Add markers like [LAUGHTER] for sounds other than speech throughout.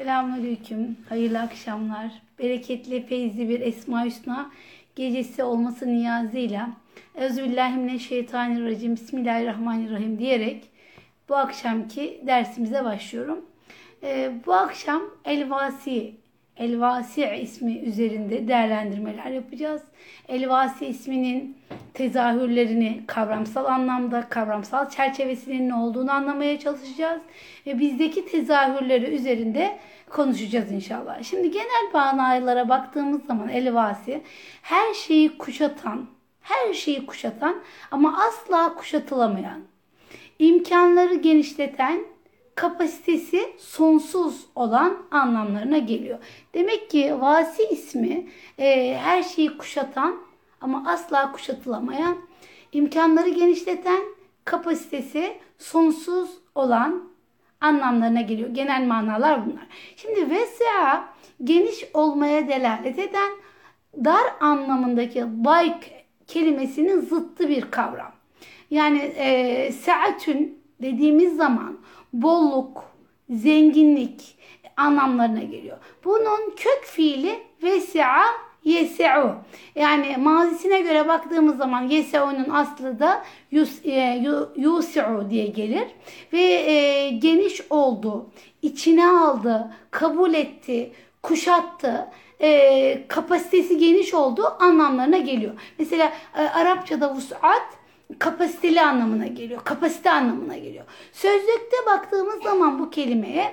Selamünaleyküm. Hayırlı akşamlar. Bereketli, feyizli bir Esma Hüsna gecesi olması niyazıyla Euzubillahimineşşeytanirracim Bismillahirrahmanirrahim diyerek bu akşamki dersimize başlıyorum. Ee, bu akşam Elvasi Elvasi ismi üzerinde değerlendirmeler yapacağız. Elvasi isminin tezahürlerini kavramsal anlamda, kavramsal çerçevesinin ne olduğunu anlamaya çalışacağız. Ve bizdeki tezahürleri üzerinde konuşacağız inşallah. Şimdi genel manalara baktığımız zaman elvasi her şeyi kuşatan, her şeyi kuşatan ama asla kuşatılamayan, imkanları genişleten, kapasitesi sonsuz olan anlamlarına geliyor. Demek ki vasi ismi e, her şeyi kuşatan ama asla kuşatılamayan, imkanları genişleten, kapasitesi sonsuz olan anlamlarına geliyor. Genel manalar bunlar. Şimdi vesa geniş olmaya delalet eden dar anlamındaki like kelimesinin zıttı bir kavram. Yani e, saatün dediğimiz zaman bolluk, zenginlik anlamlarına geliyor. Bunun kök fiili vesi'a yese'u. Yani mazisine göre baktığımız zaman yese'u'nun aslı da yus, e, diye gelir. Ve e, geniş oldu, içine aldı, kabul etti, kuşattı e, kapasitesi geniş olduğu anlamlarına geliyor. Mesela e, Arapçada vus'at kapasiteli anlamına geliyor. Kapasite anlamına geliyor. Sözlükte baktığımız zaman bu kelimeye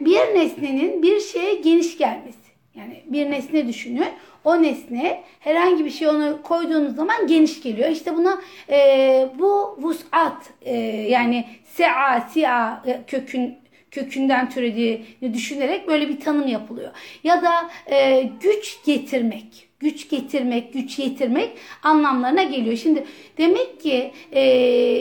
bir nesnenin bir şeye geniş gelmesi. Yani bir nesne düşünün. O nesne herhangi bir şey onu koyduğunuz zaman geniş geliyor. İşte buna e, bu vus'at e, yani se'a, si'a kökün kökünden türediğini düşünerek böyle bir tanım yapılıyor. Ya da e, güç getirmek, güç getirmek, güç yetirmek anlamlarına geliyor. Şimdi demek ki e,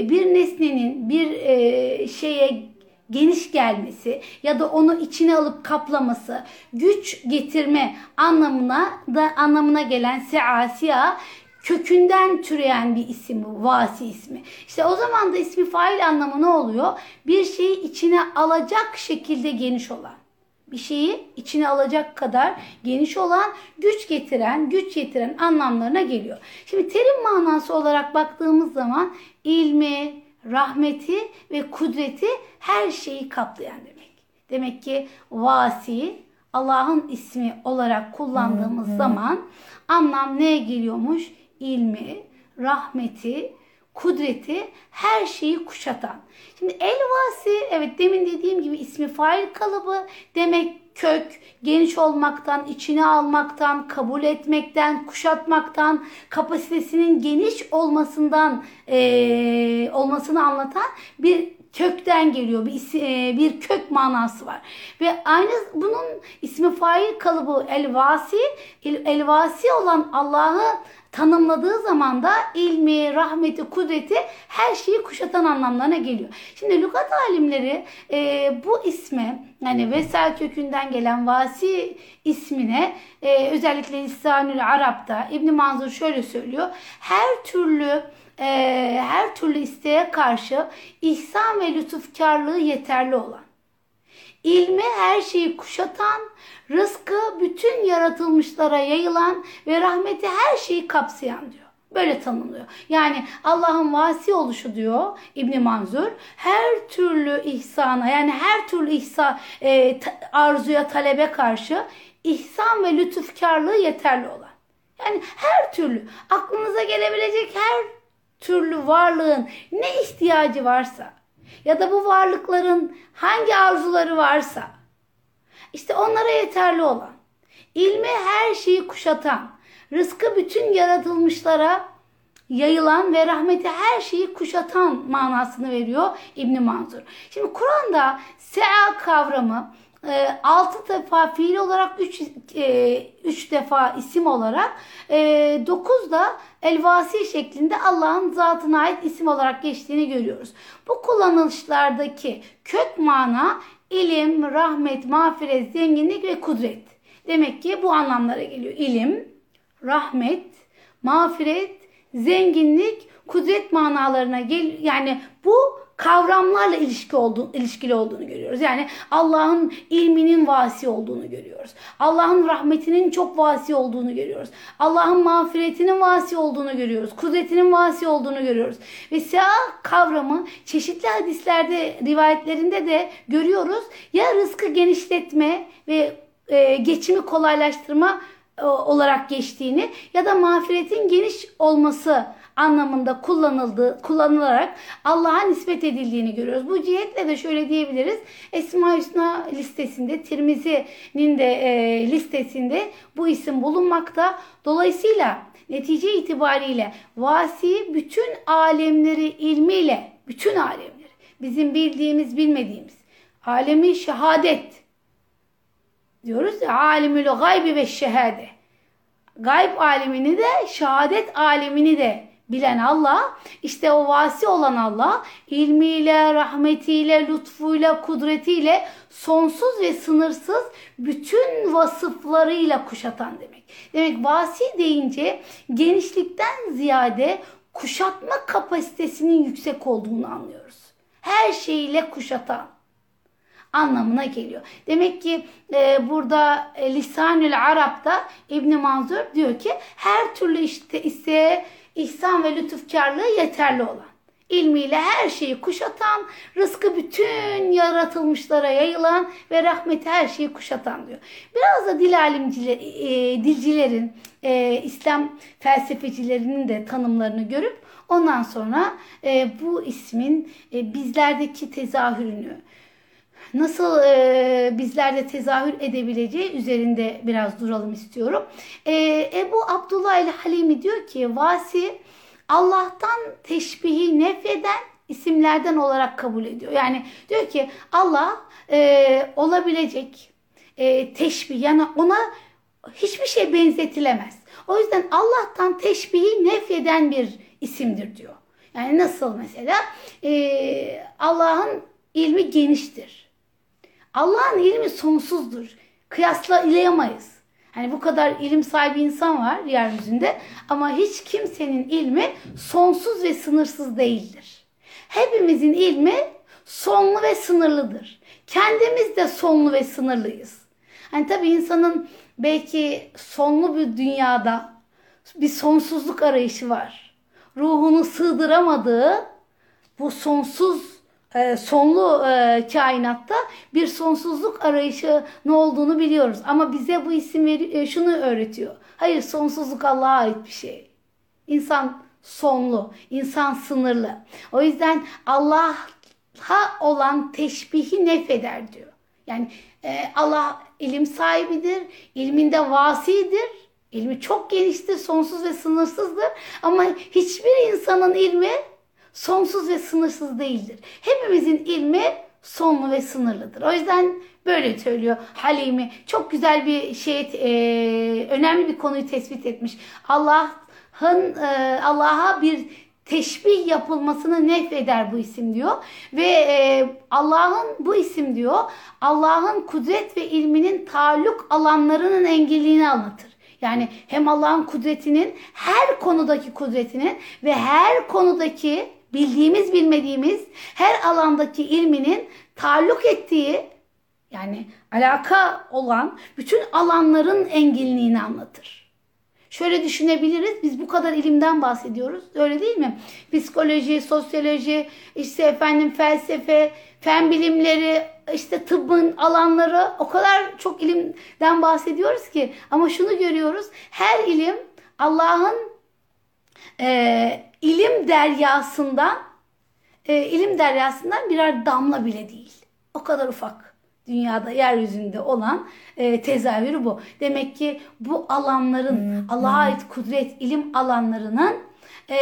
bir nesnenin bir e, şeye geniş gelmesi ya da onu içine alıp kaplaması, güç getirme anlamına da anlamına gelen seasiya kökünden türeyen bir isim bu. Vasi ismi. İşte o zaman da ismi fail anlamı ne oluyor? Bir şeyi içine alacak şekilde geniş olan. Bir şeyi içine alacak kadar geniş olan, güç getiren, güç getiren anlamlarına geliyor. Şimdi terim manası olarak baktığımız zaman ilmi, rahmeti ve kudreti her şeyi kaplayan demek. Demek ki vasi Allah'ın ismi olarak kullandığımız hmm, zaman anlam neye geliyormuş? ilmi, rahmeti, kudreti her şeyi kuşatan. Şimdi elvasi evet demin dediğim gibi ismi fail kalıbı demek kök, geniş olmaktan, içine almaktan, kabul etmekten, kuşatmaktan, kapasitesinin geniş olmasından e, olmasını anlatan bir kökten geliyor. Bir, e, bir kök manası var. Ve aynı bunun ismi fail kalıbı elvasi, elvasi olan Allah'ı tanımladığı zaman da ilmi, rahmeti, kudreti her şeyi kuşatan anlamlarına geliyor. Şimdi lügat alimleri e, bu isme yani Vesel kökünden gelen Vasi ismine e, özellikle Lisanül Arap'ta İbn Manzur şöyle söylüyor. Her türlü e, her türlü isteğe karşı ihsan ve lütufkarlığı yeterli olan ilmi her şeyi kuşatan, rızkı bütün yaratılmışlara yayılan ve rahmeti her şeyi kapsayan diyor. Böyle tanımlıyor. Yani Allah'ın vasi oluşu diyor İbn Manzur her türlü ihsana yani her türlü ihsa e, arzuya talebe karşı ihsan ve lütufkarlığı yeterli olan. Yani her türlü aklınıza gelebilecek her türlü varlığın ne ihtiyacı varsa ya da bu varlıkların hangi arzuları varsa işte onlara yeterli olan, ilmi her şeyi kuşatan, rızkı bütün yaratılmışlara yayılan ve rahmeti her şeyi kuşatan manasını veriyor İbn Manzur. Şimdi Kur'an'da sea kavramı e, 6 defa fiil olarak 3 e, üç defa isim olarak e, 9 da elvasi şeklinde Allah'ın zatına ait isim olarak geçtiğini görüyoruz. Bu kullanılışlardaki kök mana ilim, rahmet, mağfiret, zenginlik ve kudret. Demek ki bu anlamlara geliyor. İlim, rahmet, mağfiret, zenginlik, kudret manalarına gel yani bu kavramlarla ilişki olduğu, ilişkili olduğunu görüyoruz. Yani Allah'ın ilminin vasi olduğunu görüyoruz. Allah'ın rahmetinin çok vasi olduğunu görüyoruz. Allah'ın mağfiretinin vasi olduğunu görüyoruz. Kudretinin vasi olduğunu görüyoruz. Ve siyah kavramı çeşitli hadislerde, rivayetlerinde de görüyoruz. Ya rızkı genişletme ve e, geçimi kolaylaştırma olarak geçtiğini ya da mağfiretin geniş olması anlamında kullanıldığı, kullanılarak Allah'a nispet edildiğini görüyoruz. Bu cihetle de şöyle diyebiliriz. Esma Hüsna listesinde, Tirmizi'nin de e, listesinde bu isim bulunmakta. Dolayısıyla netice itibariyle vasi bütün alemleri ilmiyle, bütün alemleri, bizim bildiğimiz, bilmediğimiz, alemi şehadet diyoruz ya, alimül gaybi ve şehade. Gayb alemini de, şehadet alemini de bilen Allah, işte o vasi olan Allah ilmiyle, rahmetiyle, lütfuyla, kudretiyle sonsuz ve sınırsız bütün vasıflarıyla kuşatan demek. Demek vasi deyince genişlikten ziyade kuşatma kapasitesinin yüksek olduğunu anlıyoruz. Her şeyiyle kuşatan anlamına geliyor. Demek ki e, burada e, Lisanül Arap'ta İbn Manzur diyor ki her türlü işte ise ihsan ve lütufkarlığı yeterli olan, ilmiyle her şeyi kuşatan, rızkı bütün yaratılmışlara yayılan ve rahmeti her şeyi kuşatan diyor. Biraz da dil alimciler, e, dilcilerin, e, İslam felsefecilerinin de tanımlarını görüp ondan sonra e, bu ismin e, bizlerdeki tezahürünü, nasıl e, bizlerde tezahür edebileceği üzerinde biraz duralım istiyorum. E, Ebu Abdullah el Halimi diyor ki vasi Allah'tan teşbihi nefeden isimlerden olarak kabul ediyor. Yani diyor ki Allah e, olabilecek e, teşbih yani ona hiçbir şey benzetilemez. O yüzden Allah'tan teşbihi nefeden bir isimdir diyor. Yani nasıl mesela e, Allah'ın ilmi geniştir. Allah'ın ilmi sonsuzdur. Kıyaslayamayız. Hani bu kadar ilim sahibi insan var yeryüzünde ama hiç kimsenin ilmi sonsuz ve sınırsız değildir. Hepimizin ilmi sonlu ve sınırlıdır. Kendimiz de sonlu ve sınırlıyız. Hani tabii insanın belki sonlu bir dünyada bir sonsuzluk arayışı var. Ruhunu sığdıramadığı bu sonsuz e, sonlu e, kainatta bir sonsuzluk arayışı ne olduğunu biliyoruz. Ama bize bu isim e, şunu öğretiyor. Hayır sonsuzluk Allah'a ait bir şey. İnsan sonlu, insan sınırlı. O yüzden Allah'a olan teşbihi nefeder diyor. Yani Allah ilim sahibidir, ilminde vasidir. İlmi çok geniştir, sonsuz ve sınırsızdır. Ama hiçbir insanın ilmi sonsuz ve sınırsız değildir. Hepimizin ilmi sonlu ve sınırlıdır. O yüzden böyle söylüyor Halimi. Çok güzel bir şey, e, önemli bir konuyu tespit etmiş. Allah'ın e, Allah'a bir teşbih yapılmasını nefreder bu isim diyor. Ve e, Allah'ın bu isim diyor Allah'ın kudret ve ilminin taalluk alanlarının engelliğini anlatır. Yani hem Allah'ın kudretinin her konudaki kudretinin ve her konudaki bildiğimiz bilmediğimiz her alandaki ilminin taalluk ettiği yani alaka olan bütün alanların enginliğini anlatır. Şöyle düşünebiliriz. Biz bu kadar ilimden bahsediyoruz. Öyle değil mi? Psikoloji, sosyoloji, işte efendim felsefe, fen bilimleri, işte tıbbın alanları o kadar çok ilimden bahsediyoruz ki ama şunu görüyoruz. Her ilim Allah'ın e, ilim deryasından e, ilim deryasından birer damla bile değil. O kadar ufak dünyada yeryüzünde olan e, tezahürü bu. Demek ki bu alanların Allah'a ait kudret ilim alanlarının e,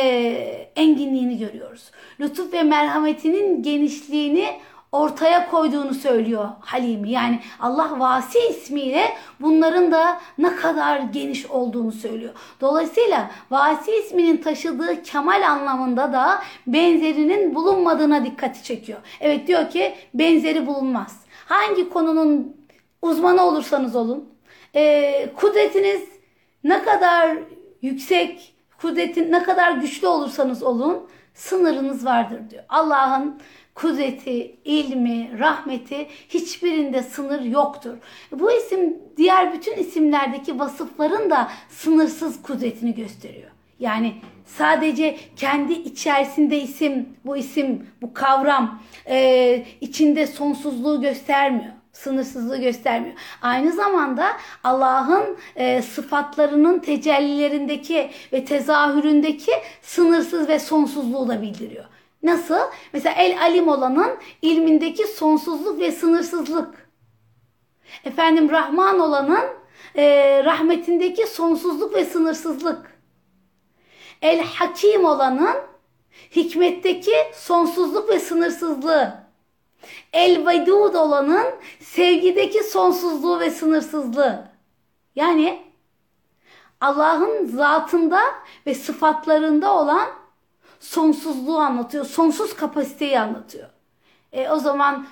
enginliğini görüyoruz. Lütuf ve merhametinin genişliğini ortaya koyduğunu söylüyor Halimi. Yani Allah Vasi ismiyle bunların da ne kadar geniş olduğunu söylüyor. Dolayısıyla Vasi isminin taşıdığı kemal anlamında da benzerinin bulunmadığına dikkati çekiyor. Evet diyor ki benzeri bulunmaz. Hangi konunun uzmanı olursanız olun, e, kudretiniz ne kadar yüksek, Kudretin ne kadar güçlü olursanız olun sınırınız vardır diyor. Allah'ın kudreti, ilmi, rahmeti hiçbirinde sınır yoktur. Bu isim diğer bütün isimlerdeki vasıfların da sınırsız kudretini gösteriyor. Yani sadece kendi içerisinde isim, bu isim, bu kavram e, içinde sonsuzluğu göstermiyor sınırsızlığı göstermiyor. Aynı zamanda Allah'ın e, sıfatlarının tecellilerindeki ve tezahüründeki sınırsız ve sonsuzluğu da bildiriyor. Nasıl? Mesela el alim olanın ilmindeki sonsuzluk ve sınırsızlık. Efendim Rahman olanın e, rahmetindeki sonsuzluk ve sınırsızlık. El hakim olanın hikmetteki sonsuzluk ve sınırsızlığı. El vedud olanın sevgideki sonsuzluğu ve sınırsızlığı. Yani Allah'ın zatında ve sıfatlarında olan sonsuzluğu anlatıyor. Sonsuz kapasiteyi anlatıyor. E, o zaman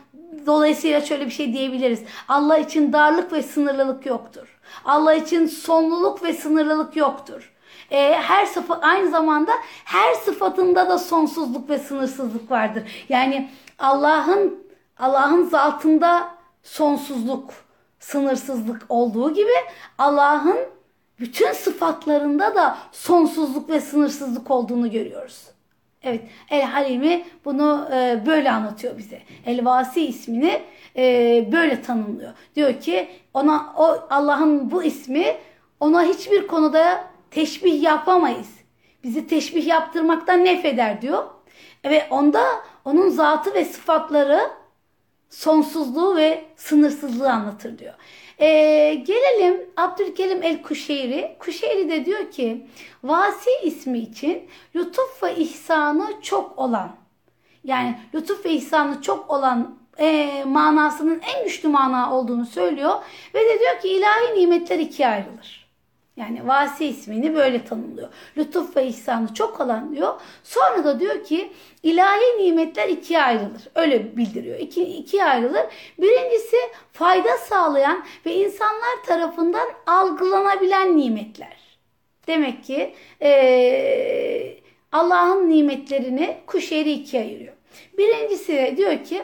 dolayısıyla şöyle bir şey diyebiliriz. Allah için darlık ve sınırlılık yoktur. Allah için sonluluk ve sınırlılık yoktur. E, her sıfat aynı zamanda her sıfatında da sonsuzluk ve sınırsızlık vardır. Yani Allah'ın Allah'ın zatında sonsuzluk, sınırsızlık olduğu gibi Allah'ın bütün sıfatlarında da sonsuzluk ve sınırsızlık olduğunu görüyoruz. Evet, El Halimi bunu e, böyle anlatıyor bize. El Vasi ismini e, böyle tanımlıyor. Diyor ki ona o Allah'ın bu ismi ona hiçbir konuda teşbih yapamayız. Bizi teşbih yaptırmaktan nefeder diyor. Ve onda onun zatı ve sıfatları sonsuzluğu ve sınırsızlığı anlatır diyor. Ee, gelelim Abdülkerim el Kuşeyri. Kuşeyri de diyor ki Vasi ismi için lütuf ve ihsanı çok olan yani lütuf ve ihsanı çok olan e, manasının en güçlü mana olduğunu söylüyor. Ve de diyor ki ilahi nimetler ikiye ayrılır. Yani vasi ismini böyle tanımlıyor. Lütuf ve ihsanı çok olan diyor. Sonra da diyor ki ilahi nimetler ikiye ayrılır. Öyle bildiriyor. İki, ikiye ayrılır. Birincisi fayda sağlayan ve insanlar tarafından algılanabilen nimetler. Demek ki ee, Allah'ın nimetlerini kuşeri ikiye ayırıyor. Birincisi diyor ki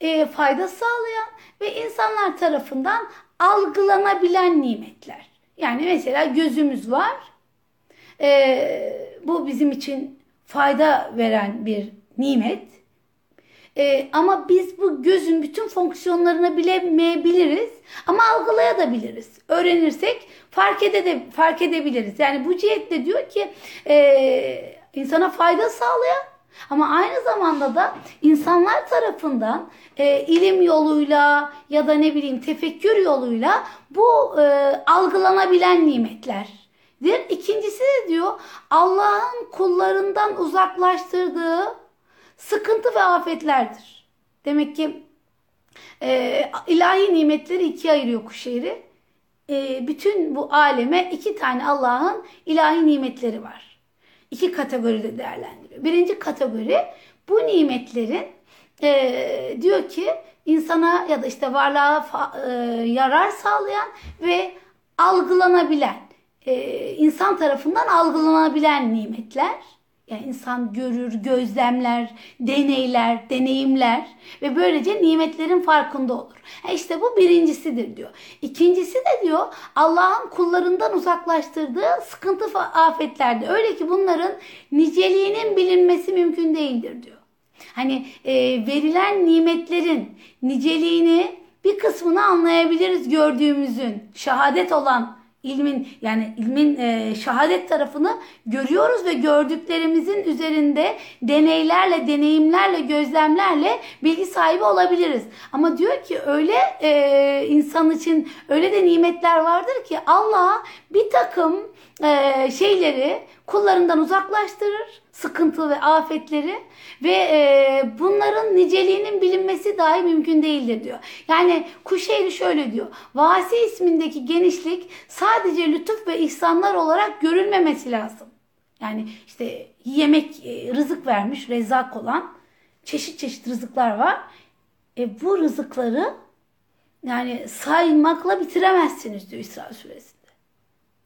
e, fayda sağlayan ve insanlar tarafından algılanabilen nimetler. Yani mesela gözümüz var. Ee, bu bizim için fayda veren bir nimet. Ee, ama biz bu gözün bütün fonksiyonlarını bilemeyebiliriz ama algılayabiliriz. Öğrenirsek fark, ede fark edebiliriz. Yani bu cihetle diyor ki e, insana fayda sağlayan ama aynı zamanda da insanlar tarafından e, ilim yoluyla ya da ne bileyim tefekkür yoluyla bu e, algılanabilen nimetlerdir. İkincisi de diyor Allah'ın kullarından uzaklaştırdığı sıkıntı ve afetlerdir. Demek ki e, ilahi nimetleri ikiye ayırıyor Kuşehri. E, bütün bu aleme iki tane Allah'ın ilahi nimetleri var. İki kategoride değerlendiriyor. Birinci kategori bu nimetlerin e, diyor ki insana ya da işte varlığa fa, e, yarar sağlayan ve algılanabilen, e, insan tarafından algılanabilen nimetler. Yani insan görür, gözlemler, deneyler, deneyimler ve böylece nimetlerin farkında olur. E işte bu birincisidir diyor. İkincisi de diyor Allah'ın kullarından uzaklaştırdığı sıkıntı afetlerde. Öyle ki bunların niceliğinin bilinmesi mümkün değildir diyor. Hani e, verilen nimetlerin niceliğini bir kısmını anlayabiliriz gördüğümüzün. Şehadet olan ilmin yani ilmin e, şehadet tarafını görüyoruz ve gördüklerimizin üzerinde deneylerle, deneyimlerle, gözlemlerle bilgi sahibi olabiliriz. Ama diyor ki öyle e, insan için öyle de nimetler vardır ki Allah bir takım e, şeyleri kullarından uzaklaştırır sıkıntı ve afetleri ve e, bunların niceliğinin bilinmesi dahi mümkün değildir diyor. Yani Kuşeyri şöyle diyor. Vasi ismindeki genişlik sadece lütuf ve ihsanlar olarak görülmemesi lazım. Yani işte yemek, e, rızık vermiş, rezak olan çeşit çeşit rızıklar var. E, bu rızıkları yani saymakla bitiremezsiniz diyor İsra suresinde.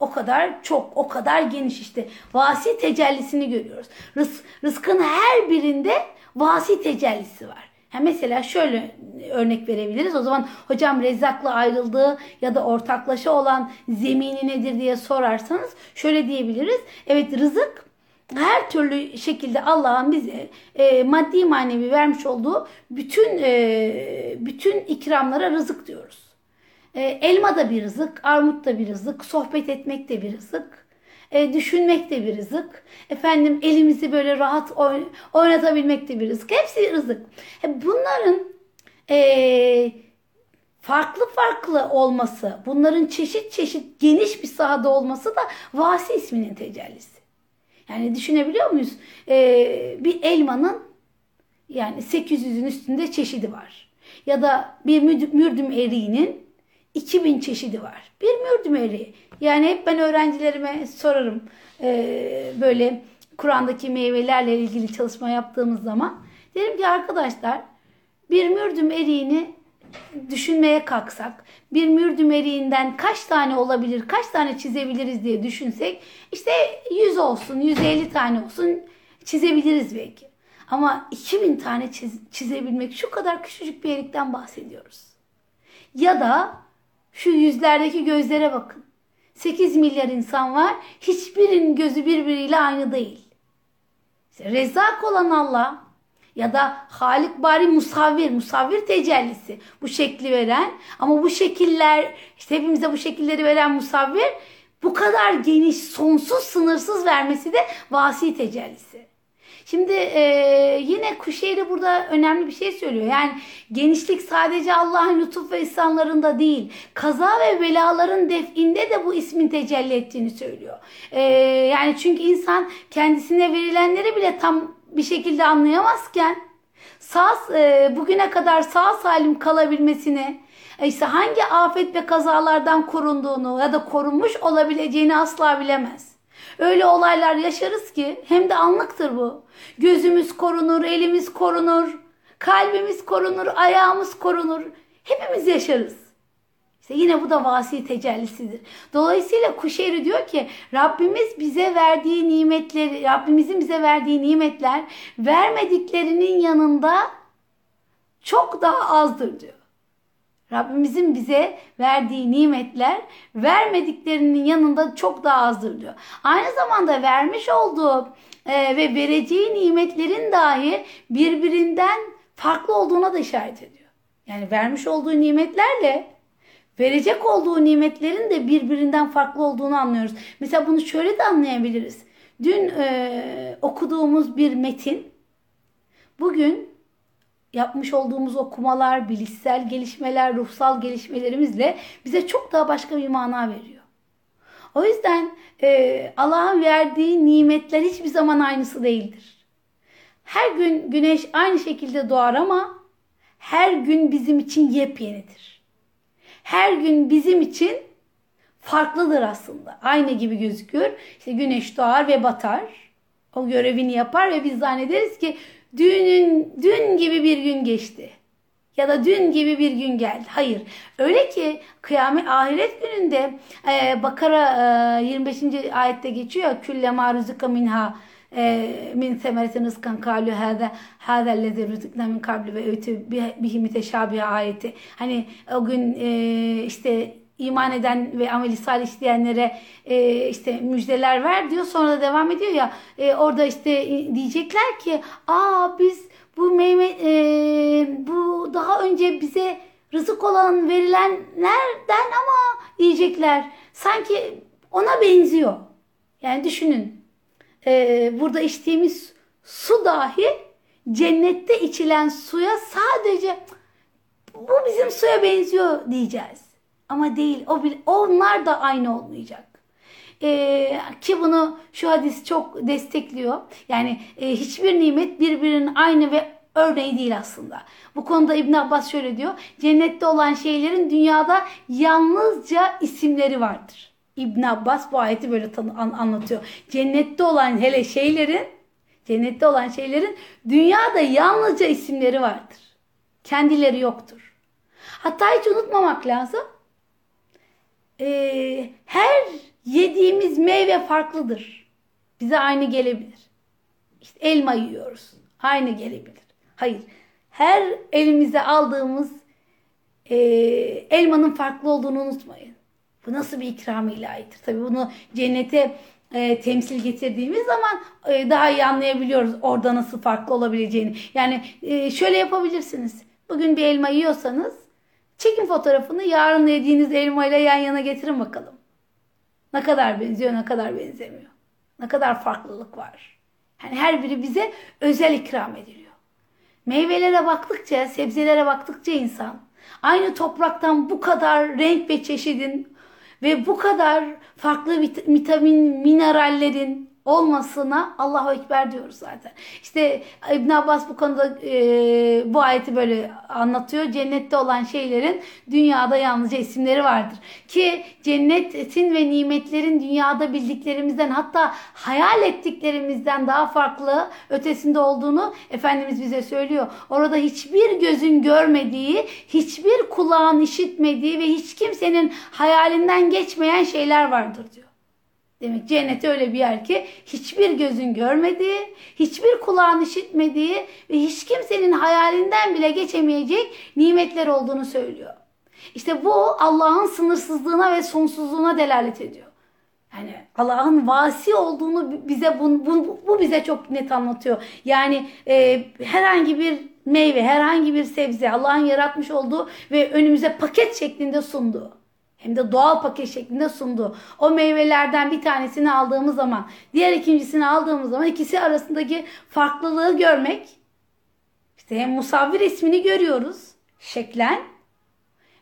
O kadar çok, o kadar geniş işte. Vasi tecellisini görüyoruz. Rız, rızkın her birinde vasi tecellisi var. Ha mesela şöyle örnek verebiliriz. O zaman hocam Rezzak'la ayrıldığı ya da ortaklaşa olan zemini nedir diye sorarsanız şöyle diyebiliriz. Evet rızık her türlü şekilde Allah'ın bize e, maddi manevi vermiş olduğu bütün e, bütün ikramlara rızık diyoruz. E, elma da bir rızık, armut da bir rızık, sohbet etmek de bir rızık. E, düşünmek de bir rızık. Efendim elimizi böyle rahat oynatabilmek de bir rızık. Hepsi rızık. E, bunların e, farklı farklı olması, bunların çeşit çeşit geniş bir sahada olması da vasi isminin tecellisi. Yani düşünebiliyor muyuz? E, bir elmanın yani 800'ün üstünde çeşidi var. Ya da bir mürdüm eriğinin 2000 çeşidi var. Bir mürdüm eriği. Yani hep ben öğrencilerime sorarım. Ee, böyle Kur'an'daki meyvelerle ilgili çalışma yaptığımız zaman. Derim ki arkadaşlar bir mürdüm eriğini düşünmeye kalksak bir mürdüm eriğinden kaç tane olabilir, kaç tane çizebiliriz diye düşünsek işte 100 olsun, 150 tane olsun çizebiliriz belki. Ama 2000 tane çiz, çizebilmek şu kadar küçücük bir erikten bahsediyoruz. Ya da şu yüzlerdeki gözlere bakın. 8 milyar insan var. Hiçbirinin gözü birbiriyle aynı değil. İşte Rezzak olan Allah ya da Halik Bari Musavvir, Musavvir tecellisi bu şekli veren ama bu şekiller işte hepimize bu şekilleri veren Musavvir bu kadar geniş, sonsuz, sınırsız vermesi de vasi tecellisi. Şimdi e, yine Kuşeyri burada önemli bir şey söylüyor. Yani genişlik sadece Allah'ın lütuf ve ihsanlarında değil. Kaza ve belaların definde de bu ismin tecelli ettiğini söylüyor. E, yani çünkü insan kendisine verilenleri bile tam bir şekilde anlayamazken sağ e, bugüne kadar sağ salim kalabilmesini e, işte hangi afet ve kazalardan korunduğunu ya da korunmuş olabileceğini asla bilemez. Öyle olaylar yaşarız ki hem de anlıktır bu. Gözümüz korunur, elimiz korunur, kalbimiz korunur, ayağımız korunur. Hepimiz yaşarız. İşte yine bu da vasi tecellisidir. Dolayısıyla Kuşeyri diyor ki Rabbimiz bize verdiği nimetleri, Rabbimizin bize verdiği nimetler vermediklerinin yanında çok daha azdır diyor. Rabbimizin bize verdiği nimetler vermediklerinin yanında çok daha azdır diyor. Aynı zamanda vermiş olduğu e, ve vereceği nimetlerin dahi birbirinden farklı olduğuna da işaret ediyor. Yani vermiş olduğu nimetlerle verecek olduğu nimetlerin de birbirinden farklı olduğunu anlıyoruz. Mesela bunu şöyle de anlayabiliriz. Dün e, okuduğumuz bir metin bugün yapmış olduğumuz okumalar, bilişsel gelişmeler, ruhsal gelişmelerimizle bize çok daha başka bir mana veriyor. O yüzden e, Allah'ın verdiği nimetler hiçbir zaman aynısı değildir. Her gün güneş aynı şekilde doğar ama her gün bizim için yepyenidir. Her gün bizim için farklıdır aslında. Aynı gibi gözüküyor. İşte güneş doğar ve batar. O görevini yapar ve biz zannederiz ki dünün dün gibi bir gün geçti. Ya da dün gibi bir gün geldi. Hayır. Öyle ki kıyamet ahiret gününde e, Bakara e, 25. ayette geçiyor. Külle ma rızıka minha e, min semeretin rızkan kalu hâze hâzellezi rızıkna min kabli ve ötü bihi müteşabihe ayeti. Hani o gün e, işte iman eden ve ameli salih işleyenlere e, işte müjdeler ver diyor. Sonra da devam ediyor ya e, orada işte diyecekler ki aa biz bu meyve e, bu daha önce bize rızık olan verilenlerden ama diyecekler sanki ona benziyor. Yani düşünün e, burada içtiğimiz su dahi cennette içilen suya sadece bu bizim suya benziyor diyeceğiz. Ama değil. O onlar da aynı olmayacak. Ee, ki bunu şu hadis çok destekliyor. Yani e, hiçbir nimet birbirinin aynı ve örneği değil aslında. Bu konuda İbn Abbas şöyle diyor. Cennette olan şeylerin dünyada yalnızca isimleri vardır. İbn Abbas bu ayeti böyle an, anlatıyor. Cennette olan hele şeylerin cennette olan şeylerin dünyada yalnızca isimleri vardır. Kendileri yoktur. Hatta hiç unutmamak lazım e, her yediğimiz meyve farklıdır. Bize aynı gelebilir. İşte elma yiyoruz. Aynı gelebilir. Hayır. Her elimize aldığımız e, elmanın farklı olduğunu unutmayın. Bu nasıl bir ikram ilahidir? Tabii bunu cennete e, temsil getirdiğimiz zaman e, daha iyi anlayabiliyoruz orada nasıl farklı olabileceğini. Yani e, şöyle yapabilirsiniz. Bugün bir elma yiyorsanız çekin fotoğrafını yarın yediğiniz elma ile yan yana getirin bakalım. Ne kadar benziyor, ne kadar benzemiyor. Ne kadar farklılık var. Yani her biri bize özel ikram ediliyor. Meyvelere baktıkça, sebzelere baktıkça insan aynı topraktan bu kadar renk ve çeşidin ve bu kadar farklı vitamin, minerallerin olmasına Allahu Ekber diyoruz zaten. İşte İbn Abbas bu konuda e, bu ayeti böyle anlatıyor. Cennette olan şeylerin dünyada yalnızca isimleri vardır. Ki cennetin ve nimetlerin dünyada bildiklerimizden hatta hayal ettiklerimizden daha farklı ötesinde olduğunu Efendimiz bize söylüyor. Orada hiçbir gözün görmediği, hiçbir kulağın işitmediği ve hiç kimsenin hayalinden geçmeyen şeyler vardır diyor. Demek cennet öyle bir yer ki hiçbir gözün görmediği, hiçbir kulağın işitmediği ve hiç kimsenin hayalinden bile geçemeyecek nimetler olduğunu söylüyor. İşte bu Allah'ın sınırsızlığına ve sonsuzluğuna delalet ediyor. Yani Allah'ın vasi olduğunu bize bu, bu, bu bize çok net anlatıyor. Yani e, herhangi bir meyve, herhangi bir sebze Allah'ın yaratmış olduğu ve önümüze paket şeklinde sunduğu hem de doğal paket şeklinde sundu. O meyvelerden bir tanesini aldığımız zaman, diğer ikincisini aldığımız zaman ikisi arasındaki farklılığı görmek. İşte hem musavvir ismini görüyoruz şeklen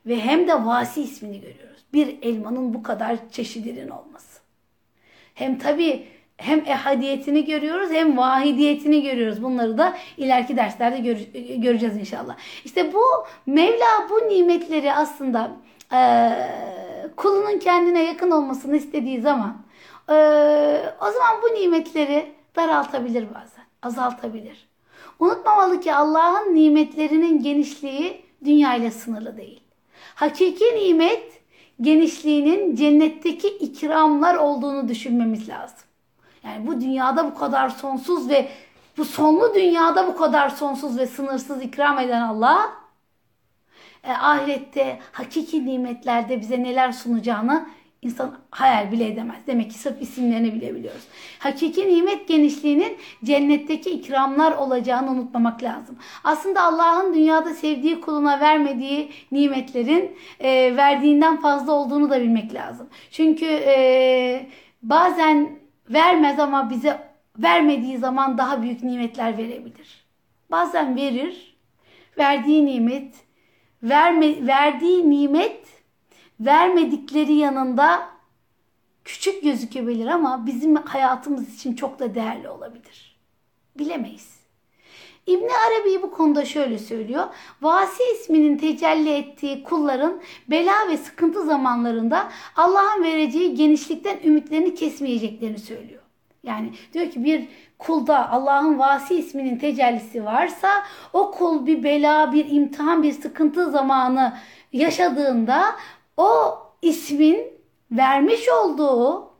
ve hem de vasi ismini görüyoruz. Bir elmanın bu kadar çeşidinin olması. Hem tabii hem ehadiyetini görüyoruz hem vahidiyetini görüyoruz. Bunları da ileriki derslerde göreceğiz inşallah. İşte bu Mevla bu nimetleri aslında e, kulunun kendine yakın olmasını istediği zaman e, o zaman bu nimetleri daraltabilir bazen, azaltabilir. Unutmamalı ki Allah'ın nimetlerinin genişliği dünya ile sınırlı değil. Hakiki nimet genişliğinin cennetteki ikramlar olduğunu düşünmemiz lazım. Yani bu dünyada bu kadar sonsuz ve bu sonlu dünyada bu kadar sonsuz ve sınırsız ikram eden Allah e, ahirette hakiki nimetlerde bize neler sunacağını insan hayal bile edemez. Demek ki sırf isimlerini bilebiliyoruz. Hakiki nimet genişliğinin cennetteki ikramlar olacağını unutmamak lazım. Aslında Allah'ın dünyada sevdiği kuluna vermediği nimetlerin e, verdiğinden fazla olduğunu da bilmek lazım. Çünkü e, bazen vermez ama bize vermediği zaman daha büyük nimetler verebilir. Bazen verir, verdiği nimet verme, verdiği nimet vermedikleri yanında küçük gözükebilir ama bizim hayatımız için çok da değerli olabilir. Bilemeyiz. İbni Arabi bu konuda şöyle söylüyor. Vasi isminin tecelli ettiği kulların bela ve sıkıntı zamanlarında Allah'ın vereceği genişlikten ümitlerini kesmeyeceklerini söylüyor. Yani diyor ki bir kulda Allah'ın vasi isminin tecellisi varsa o kul bir bela, bir imtihan, bir sıkıntı zamanı yaşadığında o ismin vermiş olduğu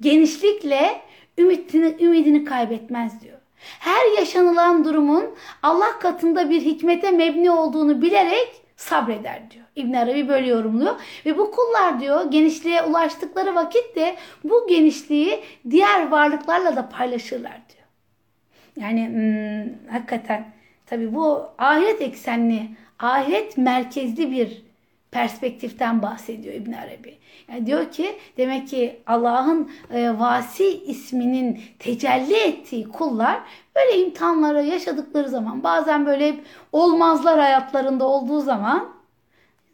genişlikle ümidini, ümidini kaybetmez diyor. Her yaşanılan durumun Allah katında bir hikmete mebni olduğunu bilerek sabreder diyor. İbn Arabi böyle yorumluyor. Ve bu kullar diyor genişliğe ulaştıkları vakit de bu genişliği diğer varlıklarla da paylaşırlar diyor. Yani hmm, hakikaten tabii bu ahiret eksenli, ahiret merkezli bir perspektiften bahsediyor İbn Arabi. Yani diyor ki demek ki Allah'ın e, vasi isminin tecelli ettiği kullar böyle imtihanlara yaşadıkları zaman bazen böyle hep olmazlar hayatlarında olduğu zaman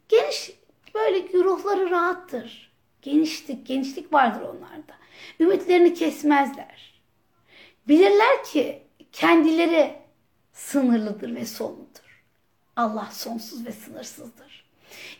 geniş böyle ruhları rahattır. Genişlik, genişlik vardır onlarda. Ümitlerini kesmezler. Bilirler ki kendileri sınırlıdır ve sonludur. Allah sonsuz ve sınırsızdır.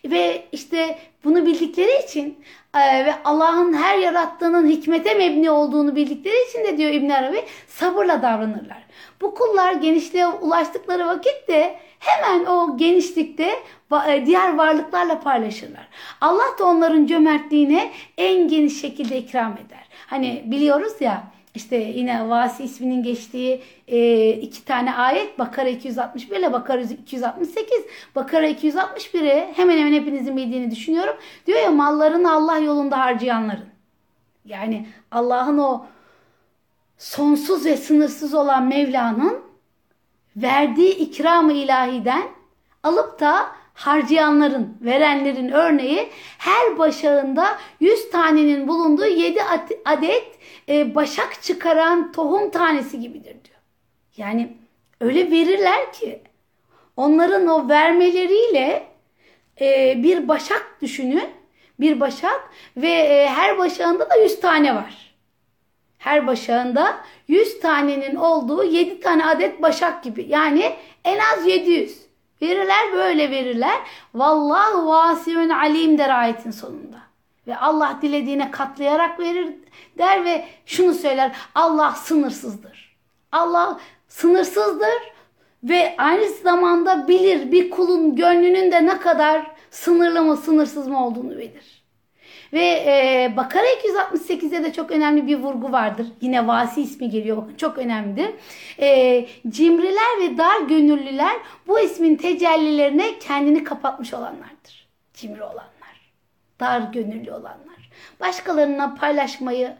Ve işte bunu bildikleri için e, ve Allah'ın her yarattığının hikmete mebni olduğunu bildikleri için de diyor İbn Arabi sabırla davranırlar. Bu kullar genişliğe ulaştıkları vakitte hemen o genişlikte e, diğer varlıklarla paylaşırlar. Allah da onların cömertliğine en geniş şekilde ikram eder. Hani biliyoruz ya işte yine Vasi isminin geçtiği e, iki tane ayet Bakara 261 ile Bakara 268. Bakara 261'i hemen hemen hepinizin bildiğini düşünüyorum. Diyor ya mallarını Allah yolunda harcayanların. Yani Allah'ın o sonsuz ve sınırsız olan Mevla'nın verdiği ikram-ı ilahiden alıp da harcayanların, verenlerin örneği her başağında 100 tanenin bulunduğu 7 adet e, başak çıkaran tohum tanesi gibidir diyor. Yani öyle verirler ki onların o vermeleriyle e, bir başak düşünün. Bir başak ve e, her başağında da 100 tane var. Her başağında 100 tanenin olduğu 7 tane adet başak gibi. Yani en az 700. Verirler böyle verirler. Vallahu vasiyun alim der ayetin sonunda. Ve Allah dilediğine katlayarak verir der ve şunu söyler. Allah sınırsızdır. Allah sınırsızdır ve aynı zamanda bilir bir kulun gönlünün de ne kadar sınırlı mı sınırsız mı olduğunu bilir. Ve e, Bakara 268'de de çok önemli bir vurgu vardır. Yine Vasi ismi geliyor çok önemlidir. E, cimriler ve dar gönüllüler bu ismin tecellilerine kendini kapatmış olanlardır. Cimri olanlar dar gönüllü olanlar, başkalarına paylaşmayı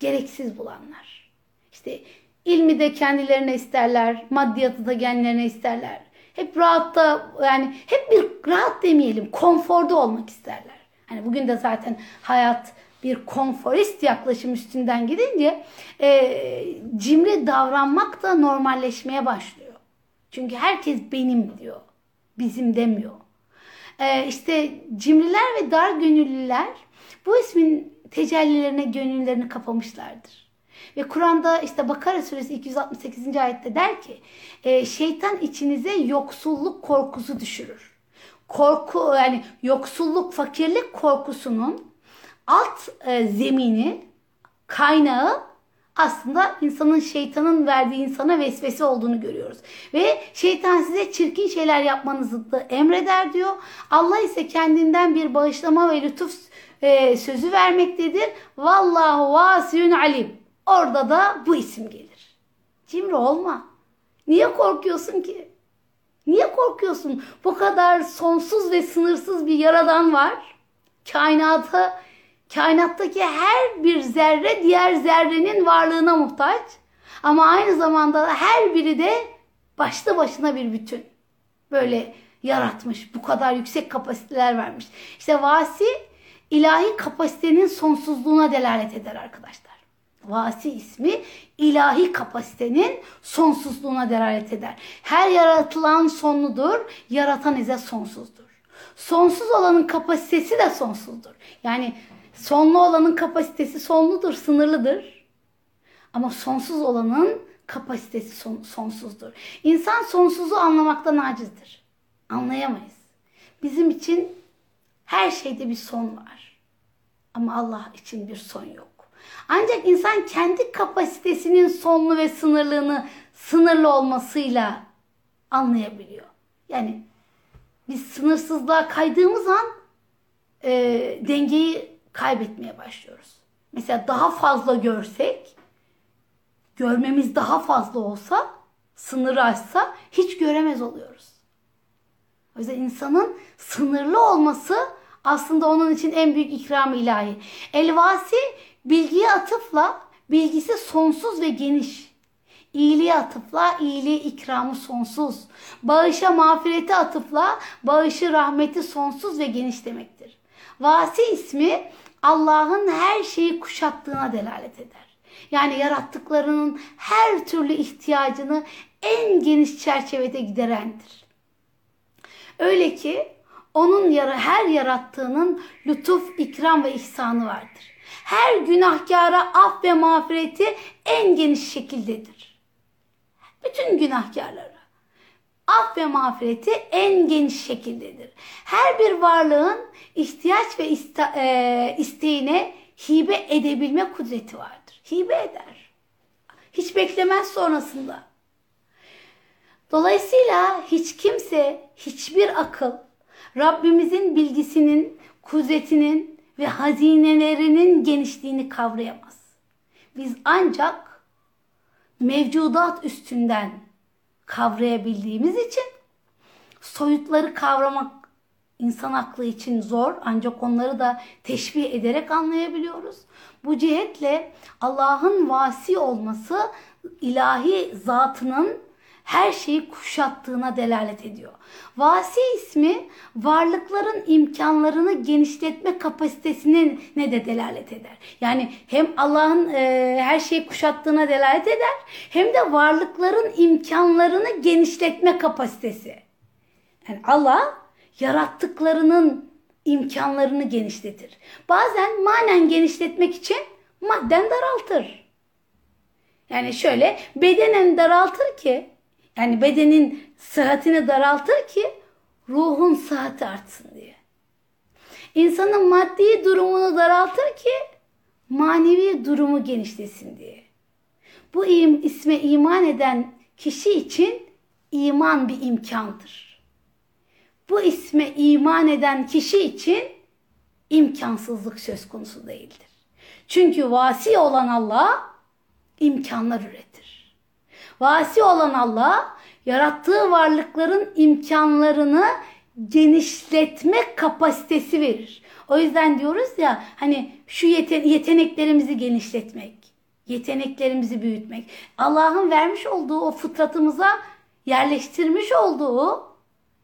gereksiz bulanlar. İşte ilmi de kendilerine isterler, maddiyatı da kendilerine isterler. Hep rahatta yani hep bir rahat demeyelim, konforda olmak isterler. Hani bugün de zaten hayat bir konforist yaklaşım üstünden gidince e, cimri davranmak da normalleşmeye başlıyor. Çünkü herkes benim diyor, bizim demiyor. Ee, işte cimriler ve dar gönüllüler bu ismin tecellilerine gönüllerini kapamışlardır. Ve Kur'an'da işte Bakara suresi 268. ayette der ki e, şeytan içinize yoksulluk korkusu düşürür. Korku yani yoksulluk, fakirlik korkusunun alt e, zemini, kaynağı aslında insanın şeytanın verdiği insana vesvese olduğunu görüyoruz. Ve şeytan size çirkin şeyler yapmanızı da emreder diyor. Allah ise kendinden bir bağışlama ve lütuf e, sözü vermektedir. Vallahu vasiyun alim. Orada da bu isim gelir. Cimri olma. Niye korkuyorsun ki? Niye korkuyorsun? Bu kadar sonsuz ve sınırsız bir yaradan var. Kainata Kainattaki her bir zerre diğer zerrenin varlığına muhtaç. Ama aynı zamanda her biri de başlı başına bir bütün. Böyle yaratmış. Bu kadar yüksek kapasiteler vermiş. İşte vasi ilahi kapasitenin sonsuzluğuna delalet eder arkadaşlar. Vasi ismi ilahi kapasitenin sonsuzluğuna delalet eder. Her yaratılan sonludur, yaratan ise sonsuzdur. Sonsuz olanın kapasitesi de sonsuzdur. Yani Sonlu olanın kapasitesi sonludur, sınırlıdır. Ama sonsuz olanın kapasitesi son, sonsuzdur. İnsan sonsuzu anlamaktan acizdir. Anlayamayız. Bizim için her şeyde bir son var. Ama Allah için bir son yok. Ancak insan kendi kapasitesinin sonlu ve sınırlığını sınırlı olmasıyla anlayabiliyor. Yani biz sınırsızlığa kaydığımız an e, dengeyi kaybetmeye başlıyoruz. Mesela daha fazla görsek, görmemiz daha fazla olsa, sınırı aşsa hiç göremez oluyoruz. O yüzden insanın sınırlı olması aslında onun için en büyük ikram ilahi. Elvasi bilgiye atıfla bilgisi sonsuz ve geniş. İyiliğe atıfla iyiliği ikramı sonsuz. Bağışa mağfireti atıfla bağışı rahmeti sonsuz ve geniş demektir. Vasi ismi Allah'ın her şeyi kuşattığına delalet eder. Yani yarattıklarının her türlü ihtiyacını en geniş çerçevede giderendir. Öyle ki onun her yarattığının lütuf, ikram ve ihsanı vardır. Her günahkara af ve mağfireti en geniş şekildedir. Bütün günahkarlara. af ve mağfireti en geniş şekildedir. Her bir varlığın ihtiyaç ve e, isteğine hibe edebilme kudreti vardır. Hibe eder. Hiç beklemez sonrasında. Dolayısıyla hiç kimse, hiçbir akıl Rabbimizin bilgisinin, kudretinin ve hazinelerinin genişliğini kavrayamaz. Biz ancak mevcudat üstünden kavrayabildiğimiz için soyutları kavramak insan aklı için zor ancak onları da teşbih ederek anlayabiliyoruz. Bu cihetle Allah'ın vasi olması ilahi zatının her şeyi kuşattığına delalet ediyor. Vasi ismi varlıkların imkanlarını genişletme kapasitesinin ne de delalet eder. Yani hem Allah'ın e, her şeyi kuşattığına delalet eder hem de varlıkların imkanlarını genişletme kapasitesi. Yani Allah yarattıklarının imkanlarını genişletir. Bazen manen genişletmek için madden daraltır. Yani şöyle bedenen daraltır ki yani bedenin sıhhatini daraltır ki ruhun sıhhati artsın diye. İnsanın maddi durumunu daraltır ki manevi durumu genişlesin diye. Bu isme iman eden kişi için iman bir imkandır. Bu isme iman eden kişi için imkansızlık söz konusu değildir. Çünkü vasi olan Allah imkanlar üretir. Vasi olan Allah yarattığı varlıkların imkanlarını genişletme kapasitesi verir. O yüzden diyoruz ya hani şu yeten yeteneklerimizi genişletmek, yeteneklerimizi büyütmek. Allah'ın vermiş olduğu o fıtratımıza yerleştirmiş olduğu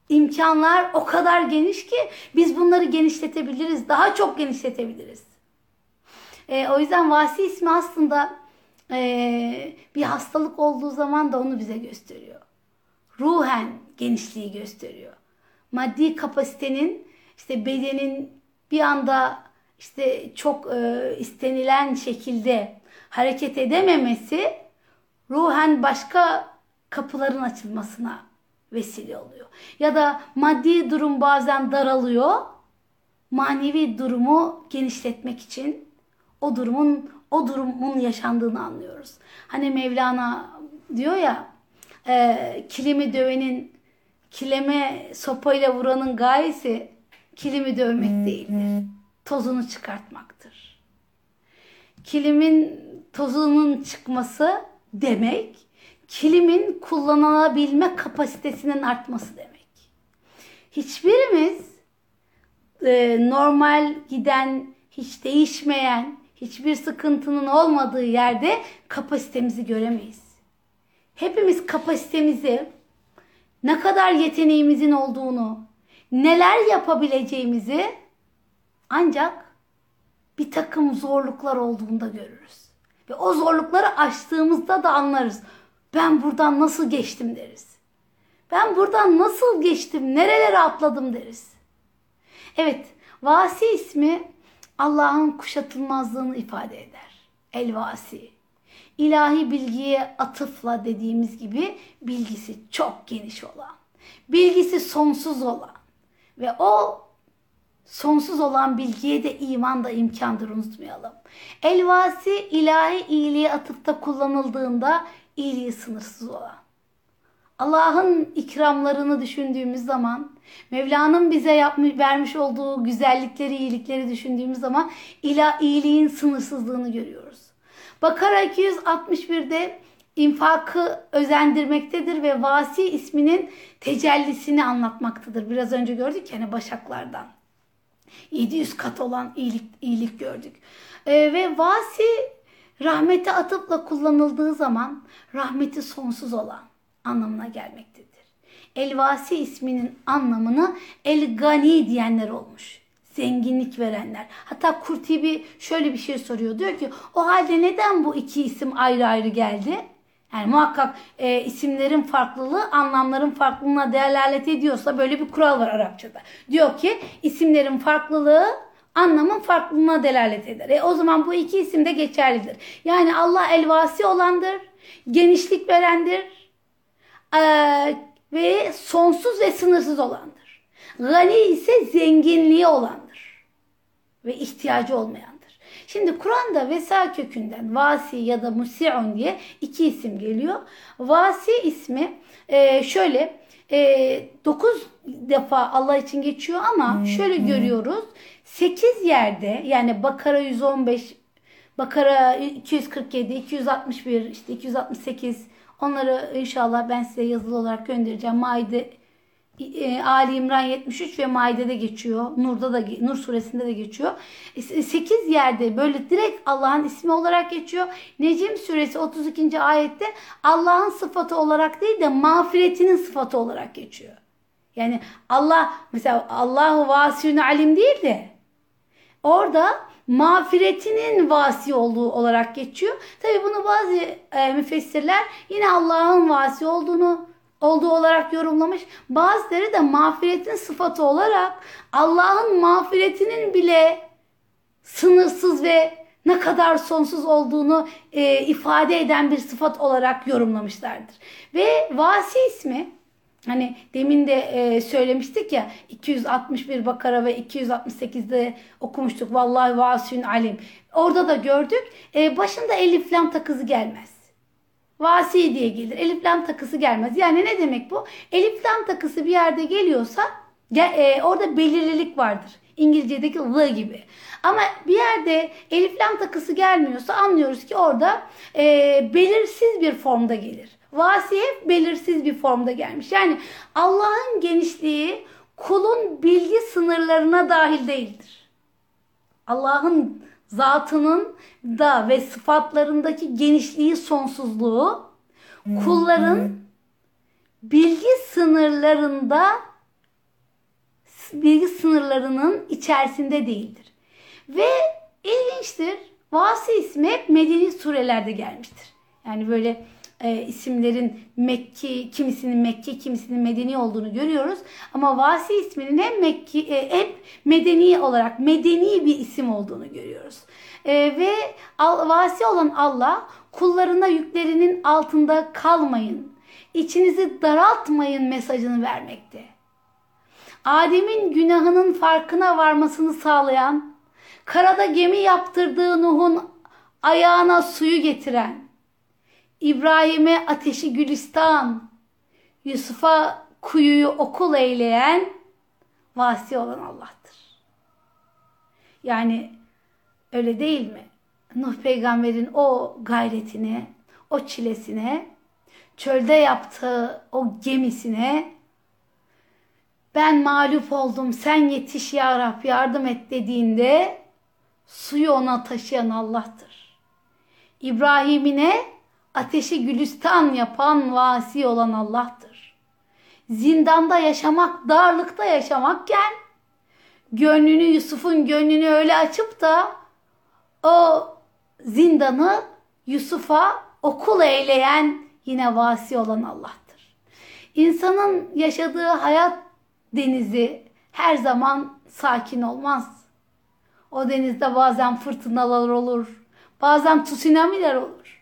imkanlar o kadar geniş ki biz bunları genişletebiliriz. Daha çok genişletebiliriz. E, o yüzden vasi ismi aslında e, bir hastalık olduğu zaman da onu bize gösteriyor. Ruhen genişliği gösteriyor. Maddi kapasitenin işte bedenin bir anda işte çok e, istenilen şekilde hareket edememesi ruhen başka kapıların açılmasına vesile oluyor. Ya da maddi durum bazen daralıyor. Manevi durumu genişletmek için o durumun o durumun yaşandığını anlıyoruz. Hani Mevlana diyor ya e, kilimi dövenin kileme sopayla vuranın gayesi kilimi dövmek değildir. Tozunu çıkartmaktır. Kilimin tozunun çıkması demek kilimin kullanılabilme kapasitesinin artması demek. Hiçbirimiz e, normal giden, hiç değişmeyen, hiçbir sıkıntının olmadığı yerde kapasitemizi göremeyiz. Hepimiz kapasitemizi, ne kadar yeteneğimizin olduğunu, neler yapabileceğimizi ancak bir takım zorluklar olduğunda görürüz. Ve o zorlukları aştığımızda da anlarız. Ben buradan nasıl geçtim deriz. Ben buradan nasıl geçtim, nerelere atladım deriz. Evet, Vasi ismi Allah'ın kuşatılmazlığını ifade eder. El-Vasi. İlahi bilgiye atıfla dediğimiz gibi bilgisi çok geniş olan, bilgisi sonsuz olan ve o sonsuz olan bilgiye de iman da imkandır unutmayalım. Elvasi ilahi iyiliğe atıfta kullanıldığında iyiliği sınırsız olan. Allah'ın ikramlarını düşündüğümüz zaman, Mevla'nın bize yapmış, vermiş olduğu güzellikleri, iyilikleri düşündüğümüz zaman ila iyiliğin sınırsızlığını görüyoruz. Bakara 261'de infakı özendirmektedir ve Vasi isminin tecellisini anlatmaktadır. Biraz önce gördük yani başaklardan. 700 kat olan iyilik, iyilik gördük. Ee, ve Vasi rahmete atıpla kullanıldığı zaman rahmeti sonsuz olan anlamına gelmektedir. Elvasi isminin anlamını El Gani diyenler olmuş. Zenginlik verenler. Hatta Kurtibi şöyle bir şey soruyor. Diyor ki o halde neden bu iki isim ayrı ayrı geldi? Yani muhakkak e, isimlerin farklılığı anlamların farklılığına delalet ediyorsa böyle bir kural var Arapçada. Diyor ki isimlerin farklılığı anlamın farklılığına delalet eder. E, o zaman bu iki isim de geçerlidir. Yani Allah elvasi olandır, genişlik verendir, e, ve sonsuz ve sınırsız olandır. Gani ise zenginliği olandır ve ihtiyacı olmayandır. Şimdi Kur'an'da vesa kökünden vasi ya da musi'un diye iki isim geliyor. Vasi ismi e, şöyle e, 9 defa Allah için geçiyor ama şöyle görüyoruz. 8 yerde yani Bakara 115, Bakara 247, 261, işte 268 onları inşallah ben size yazılı olarak göndereceğim. Maide e, Ali İmran 73 ve Maide'de geçiyor. Nur'da da Nur suresinde de geçiyor. 8 e, yerde böyle direkt Allah'ın ismi olarak geçiyor. Necim suresi 32. ayette Allah'ın sıfatı olarak değil de mağfiretinin sıfatı olarak geçiyor. Yani Allah mesela Allahu vasiyun alim değil de orada mağfiretinin vasi olduğu olarak geçiyor. Tabi bunu bazı e, müfessirler yine Allah'ın vasi olduğunu olduğu olarak yorumlamış. Bazıları da mağfiretin sıfatı olarak Allah'ın mağfiretinin bile sınırsız ve ne kadar sonsuz olduğunu e, ifade eden bir sıfat olarak yorumlamışlardır. Ve vasi ismi Hani demin de e, söylemiştik ya 261 Bakara ve 268'de okumuştuk. Vallahi vasün alim. Orada da gördük. E, başında elif lam takızı gelmez. Vasi diye gelir. Elif lam takısı gelmez. Yani ne demek bu? Elif lam takısı bir yerde geliyorsa e, orada belirlilik vardır. İngilizce'deki the gibi. Ama bir yerde elif lam takısı gelmiyorsa anlıyoruz ki orada e, belirsiz bir formda gelir. Vasi hep belirsiz bir formda gelmiş. Yani Allah'ın genişliği kulun bilgi sınırlarına dahil değildir. Allah'ın zatının da ve sıfatlarındaki genişliği, sonsuzluğu kulların bilgi sınırlarında bilgi sınırlarının içerisinde değildir. Ve ilginçtir. Vasi ismi hep medeni surelerde gelmiştir. Yani böyle e, isimlerin Mekki, kimisinin Mekki, kimisinin Medeni olduğunu görüyoruz. Ama Vasi isminin hem Mekki, e, hep medeni olarak medeni bir isim olduğunu görüyoruz. E, ve al, Vasi olan Allah kullarına yüklerinin altında kalmayın, içinizi daraltmayın mesajını vermekte. Adem'in günahının farkına varmasını sağlayan, karada gemi yaptırdığı Nuh'un ayağına suyu getiren, İbrahim'e ateşi gülistan, Yusuf'a kuyuyu okul eyleyen vasi olan Allah'tır. Yani öyle değil mi? Nuh peygamberin o gayretine, o çilesine, çölde yaptığı o gemisine ben mağlup oldum sen yetiş ya Rab yardım et dediğinde suyu ona taşıyan Allah'tır. İbrahim'ine ateşi gülistan yapan vasi olan Allah'tır. Zindanda yaşamak, darlıkta yaşamakken gönlünü Yusuf'un gönlünü öyle açıp da o zindanı Yusuf'a okul eyleyen yine vasi olan Allah'tır. İnsanın yaşadığı hayat denizi her zaman sakin olmaz. O denizde bazen fırtınalar olur, bazen tsunamiler olur.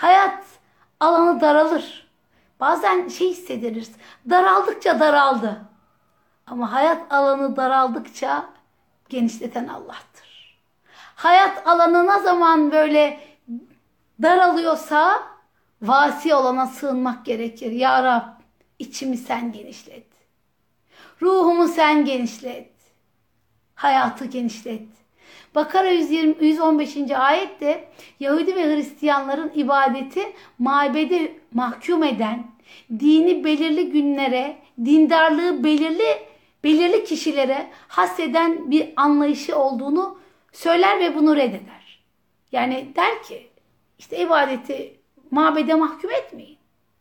Hayat alanı daralır. Bazen şey hissederiz. Daraldıkça daraldı. Ama hayat alanı daraldıkça genişleten Allah'tır. Hayat alanı ne zaman böyle daralıyorsa vasi olana sığınmak gerekir. Ya Rab içimi sen genişlet. Ruhumu sen genişlet. Hayatı genişlet. Bakara 120, 115. ayette Yahudi ve Hristiyanların ibadeti mabede mahkum eden, dini belirli günlere, dindarlığı belirli belirli kişilere haseden bir anlayışı olduğunu söyler ve bunu reddeder. Yani der ki işte ibadeti mabede mahkum etmeyin.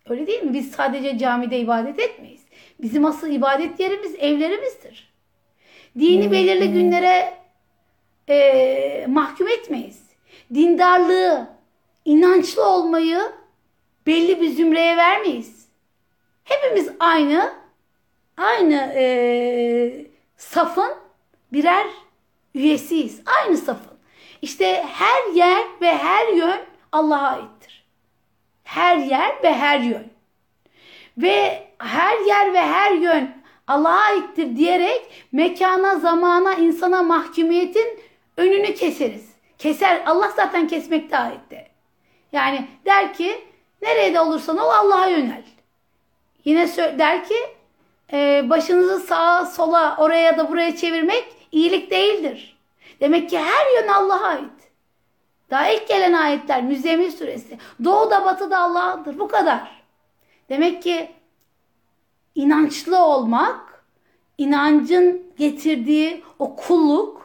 Öyle değil mi? Biz sadece camide ibadet etmeyiz. Bizim asıl ibadet yerimiz evlerimizdir. Dini belirli günlere e, mahkum etmeyiz. Dindarlığı, inançlı olmayı belli bir zümreye vermeyiz. Hepimiz aynı, aynı e, safın birer üyesiyiz. Aynı safın. İşte her yer ve her yön Allah'a aittir. Her yer ve her yön. ve her yer ve her yön Allah'a aittir diyerek mekana, zamana, insana mahkumiyetin önünü keseriz. Keser. Allah zaten kesmekte aitte. Yani der ki nerede olursan ol Allah'a yönel. Yine der ki e, başınızı sağa sola oraya da buraya çevirmek iyilik değildir. Demek ki her yön Allah'a ait. Daha ilk gelen ayetler Müzzemmil suresi. Doğuda batıda Allah'dır. Bu kadar. Demek ki inançlı olmak, inancın getirdiği o kulluk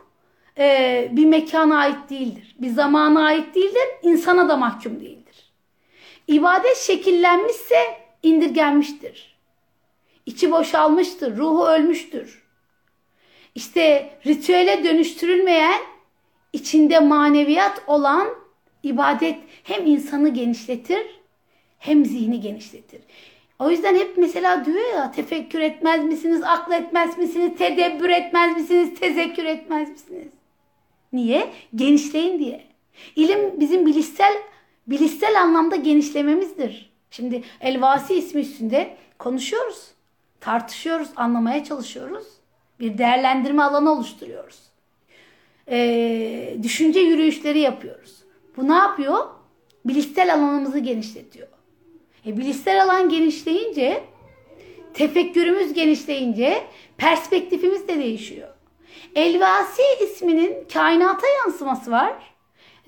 e, bir mekana ait değildir. Bir zamana ait değildir. insana da mahkum değildir. İbadet şekillenmişse indirgenmiştir. İçi boşalmıştır. Ruhu ölmüştür. İşte ritüele dönüştürülmeyen içinde maneviyat olan ibadet hem insanı genişletir hem zihni genişletir. O yüzden hep mesela diyor ya tefekkür etmez misiniz, akletmez misiniz, tedebbür etmez misiniz, tezekkür etmez misiniz? Niye? Genişleyin diye. İlim bizim bilişsel bilişsel anlamda genişlememizdir. Şimdi Elvasi ismi üstünde konuşuyoruz, tartışıyoruz, anlamaya çalışıyoruz. Bir değerlendirme alanı oluşturuyoruz. Ee, düşünce yürüyüşleri yapıyoruz. Bu ne yapıyor? Bilişsel alanımızı genişletiyor. E, bilişsel alan genişleyince, tefekkürümüz genişleyince perspektifimiz de değişiyor. Elvasi isminin kainata yansıması var.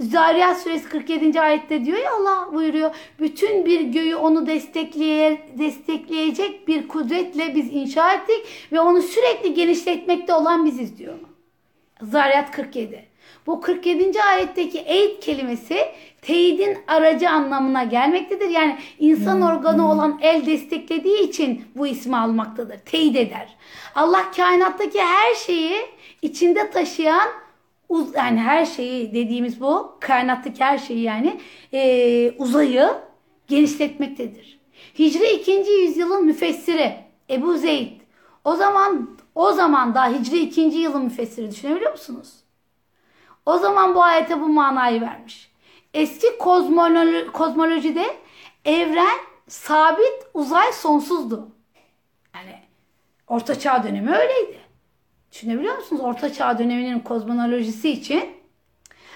Zariyat suresi 47. ayette diyor ya Allah buyuruyor. Bütün bir göğü onu destekleye, destekleyecek bir kudretle biz inşa ettik ve onu sürekli genişletmekte olan biziz diyor. Zariyat 47. Bu 47. ayetteki eğit kelimesi teyidin aracı anlamına gelmektedir. Yani insan organı olan el desteklediği için bu ismi almaktadır. Teyit eder. Allah kainattaki her şeyi içinde taşıyan uz yani her şeyi dediğimiz bu kainattaki her şeyi yani e, uzayı genişletmektedir. Hicri 2. yüzyılın müfessiri Ebu Zeyd o zaman o zaman da Hicri 2. yılın müfessiri düşünebiliyor musunuz? O zaman bu ayete bu manayı vermiş. Eski kozmoloji, kozmolojide evren sabit, uzay sonsuzdu. Yani Orta Çağ dönemi öyleydi. Düşünebiliyor musunuz? Orta Çağ döneminin kozmolojisi için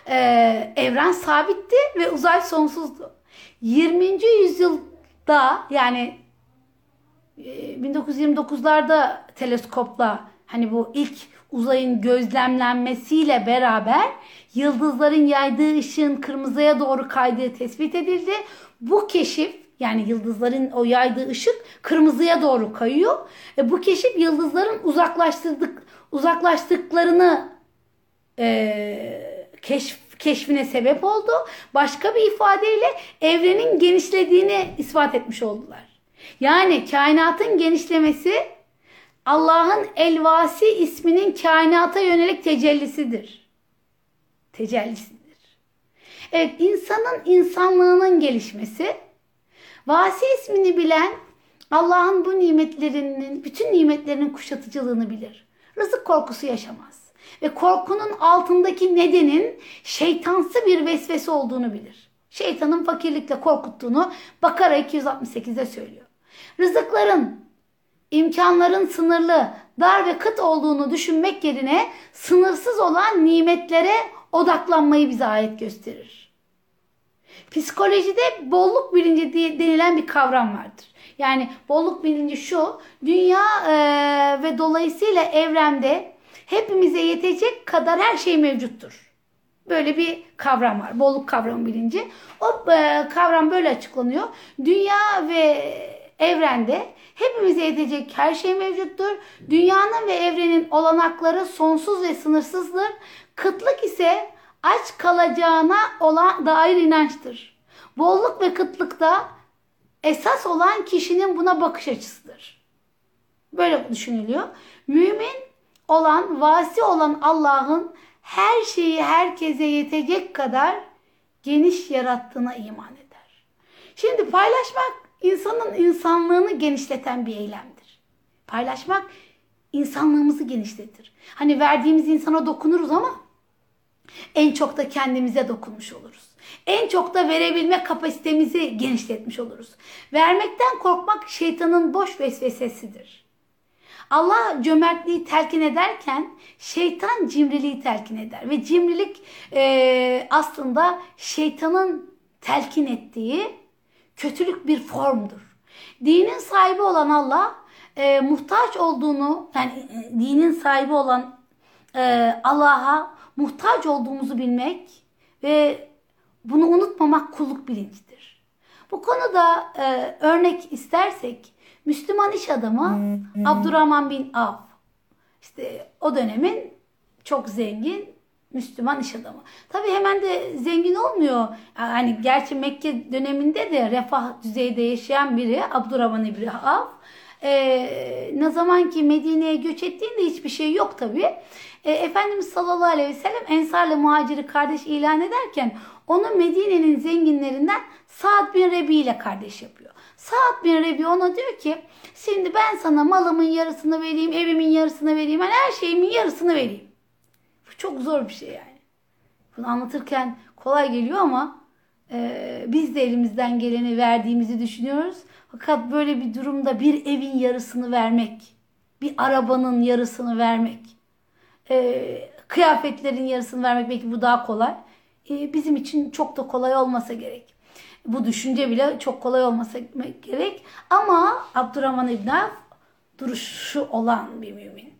e, evren sabitti ve uzay sonsuzdu. 20. yüzyılda yani e, 1929'larda teleskopla hani bu ilk uzayın gözlemlenmesiyle beraber yıldızların yaydığı ışığın kırmızıya doğru kaydığı tespit edildi. Bu keşif yani yıldızların o yaydığı ışık kırmızıya doğru kayıyor. E, bu keşif yıldızların uzaklaştırdık uzaklaştıklarını e, keşf, keşfine sebep oldu. Başka bir ifadeyle evrenin genişlediğini ispat etmiş oldular. Yani kainatın genişlemesi Allah'ın Elvasi isminin kainata yönelik tecellisidir. Tecellisidir. Evet insanın insanlığının gelişmesi Vasi ismini bilen Allah'ın bu nimetlerinin, bütün nimetlerinin kuşatıcılığını bilir. Rızık korkusu yaşamaz. Ve korkunun altındaki nedenin şeytansı bir vesvese olduğunu bilir. Şeytanın fakirlikle korkuttuğunu Bakara 268'de söylüyor. Rızıkların, imkanların sınırlı, dar ve kıt olduğunu düşünmek yerine sınırsız olan nimetlere odaklanmayı bize ayet gösterir. Psikolojide bolluk bilinci denilen bir kavram vardır. Yani bolluk bilinci şu, dünya e, ve dolayısıyla evrende hepimize yetecek kadar her şey mevcuttur. Böyle bir kavram var. Bolluk kavramı bilinci. O e, kavram böyle açıklanıyor. Dünya ve evrende hepimize yetecek her şey mevcuttur. Dünyanın ve evrenin olanakları sonsuz ve sınırsızdır. Kıtlık ise aç kalacağına olan dair inançtır. Bolluk ve kıtlıkta esas olan kişinin buna bakış açısıdır. Böyle düşünülüyor. Mümin olan, vasi olan Allah'ın her şeyi herkese yetecek kadar geniş yarattığına iman eder. Şimdi paylaşmak insanın insanlığını genişleten bir eylemdir. Paylaşmak insanlığımızı genişletir. Hani verdiğimiz insana dokunuruz ama en çok da kendimize dokunmuş oluruz. En çok da verebilme kapasitemizi genişletmiş oluruz. Vermekten korkmak şeytanın boş vesvesesidir. Allah cömertliği telkin ederken şeytan cimriliği telkin eder. Ve cimrilik e, aslında şeytanın telkin ettiği kötülük bir formdur. Dinin sahibi olan Allah e, muhtaç olduğunu yani e, dinin sahibi olan e, Allah'a muhtaç olduğumuzu bilmek ve bunu unutmamak kulluk bilincidir. Bu konuda e, örnek istersek Müslüman iş adamı Abdurrahman bin Av işte o dönemin çok zengin Müslüman iş adamı. Tabi hemen de zengin olmuyor. Yani gerçi Mekke döneminde de refah düzeyde yaşayan biri Abdurrahman İbni Av. Ee, ne zaman ki Medine'ye göç ettiğinde hiçbir şey yok tabi. Ee, Efendimiz sallallahu aleyhi ve sellem Ensar'la muhaciri kardeş ilan ederken onu Medine'nin zenginlerinden Sa'd bin Rebi ile kardeş yapıyor. Sa'd bin Rebi ona diyor ki şimdi ben sana malımın yarısını vereyim, evimin yarısını vereyim, yani her şeyimin yarısını vereyim. Bu çok zor bir şey yani. Bunu anlatırken kolay geliyor ama e, biz de elimizden geleni verdiğimizi düşünüyoruz. Fakat böyle bir durumda bir evin yarısını vermek, bir arabanın yarısını vermek, e, kıyafetlerin yarısını vermek belki bu daha kolay. E, bizim için çok da kolay olmasa gerek. Bu düşünce bile çok kolay olmasa gerek. Ama Abdurrahman İbn duruşu olan bir mümin.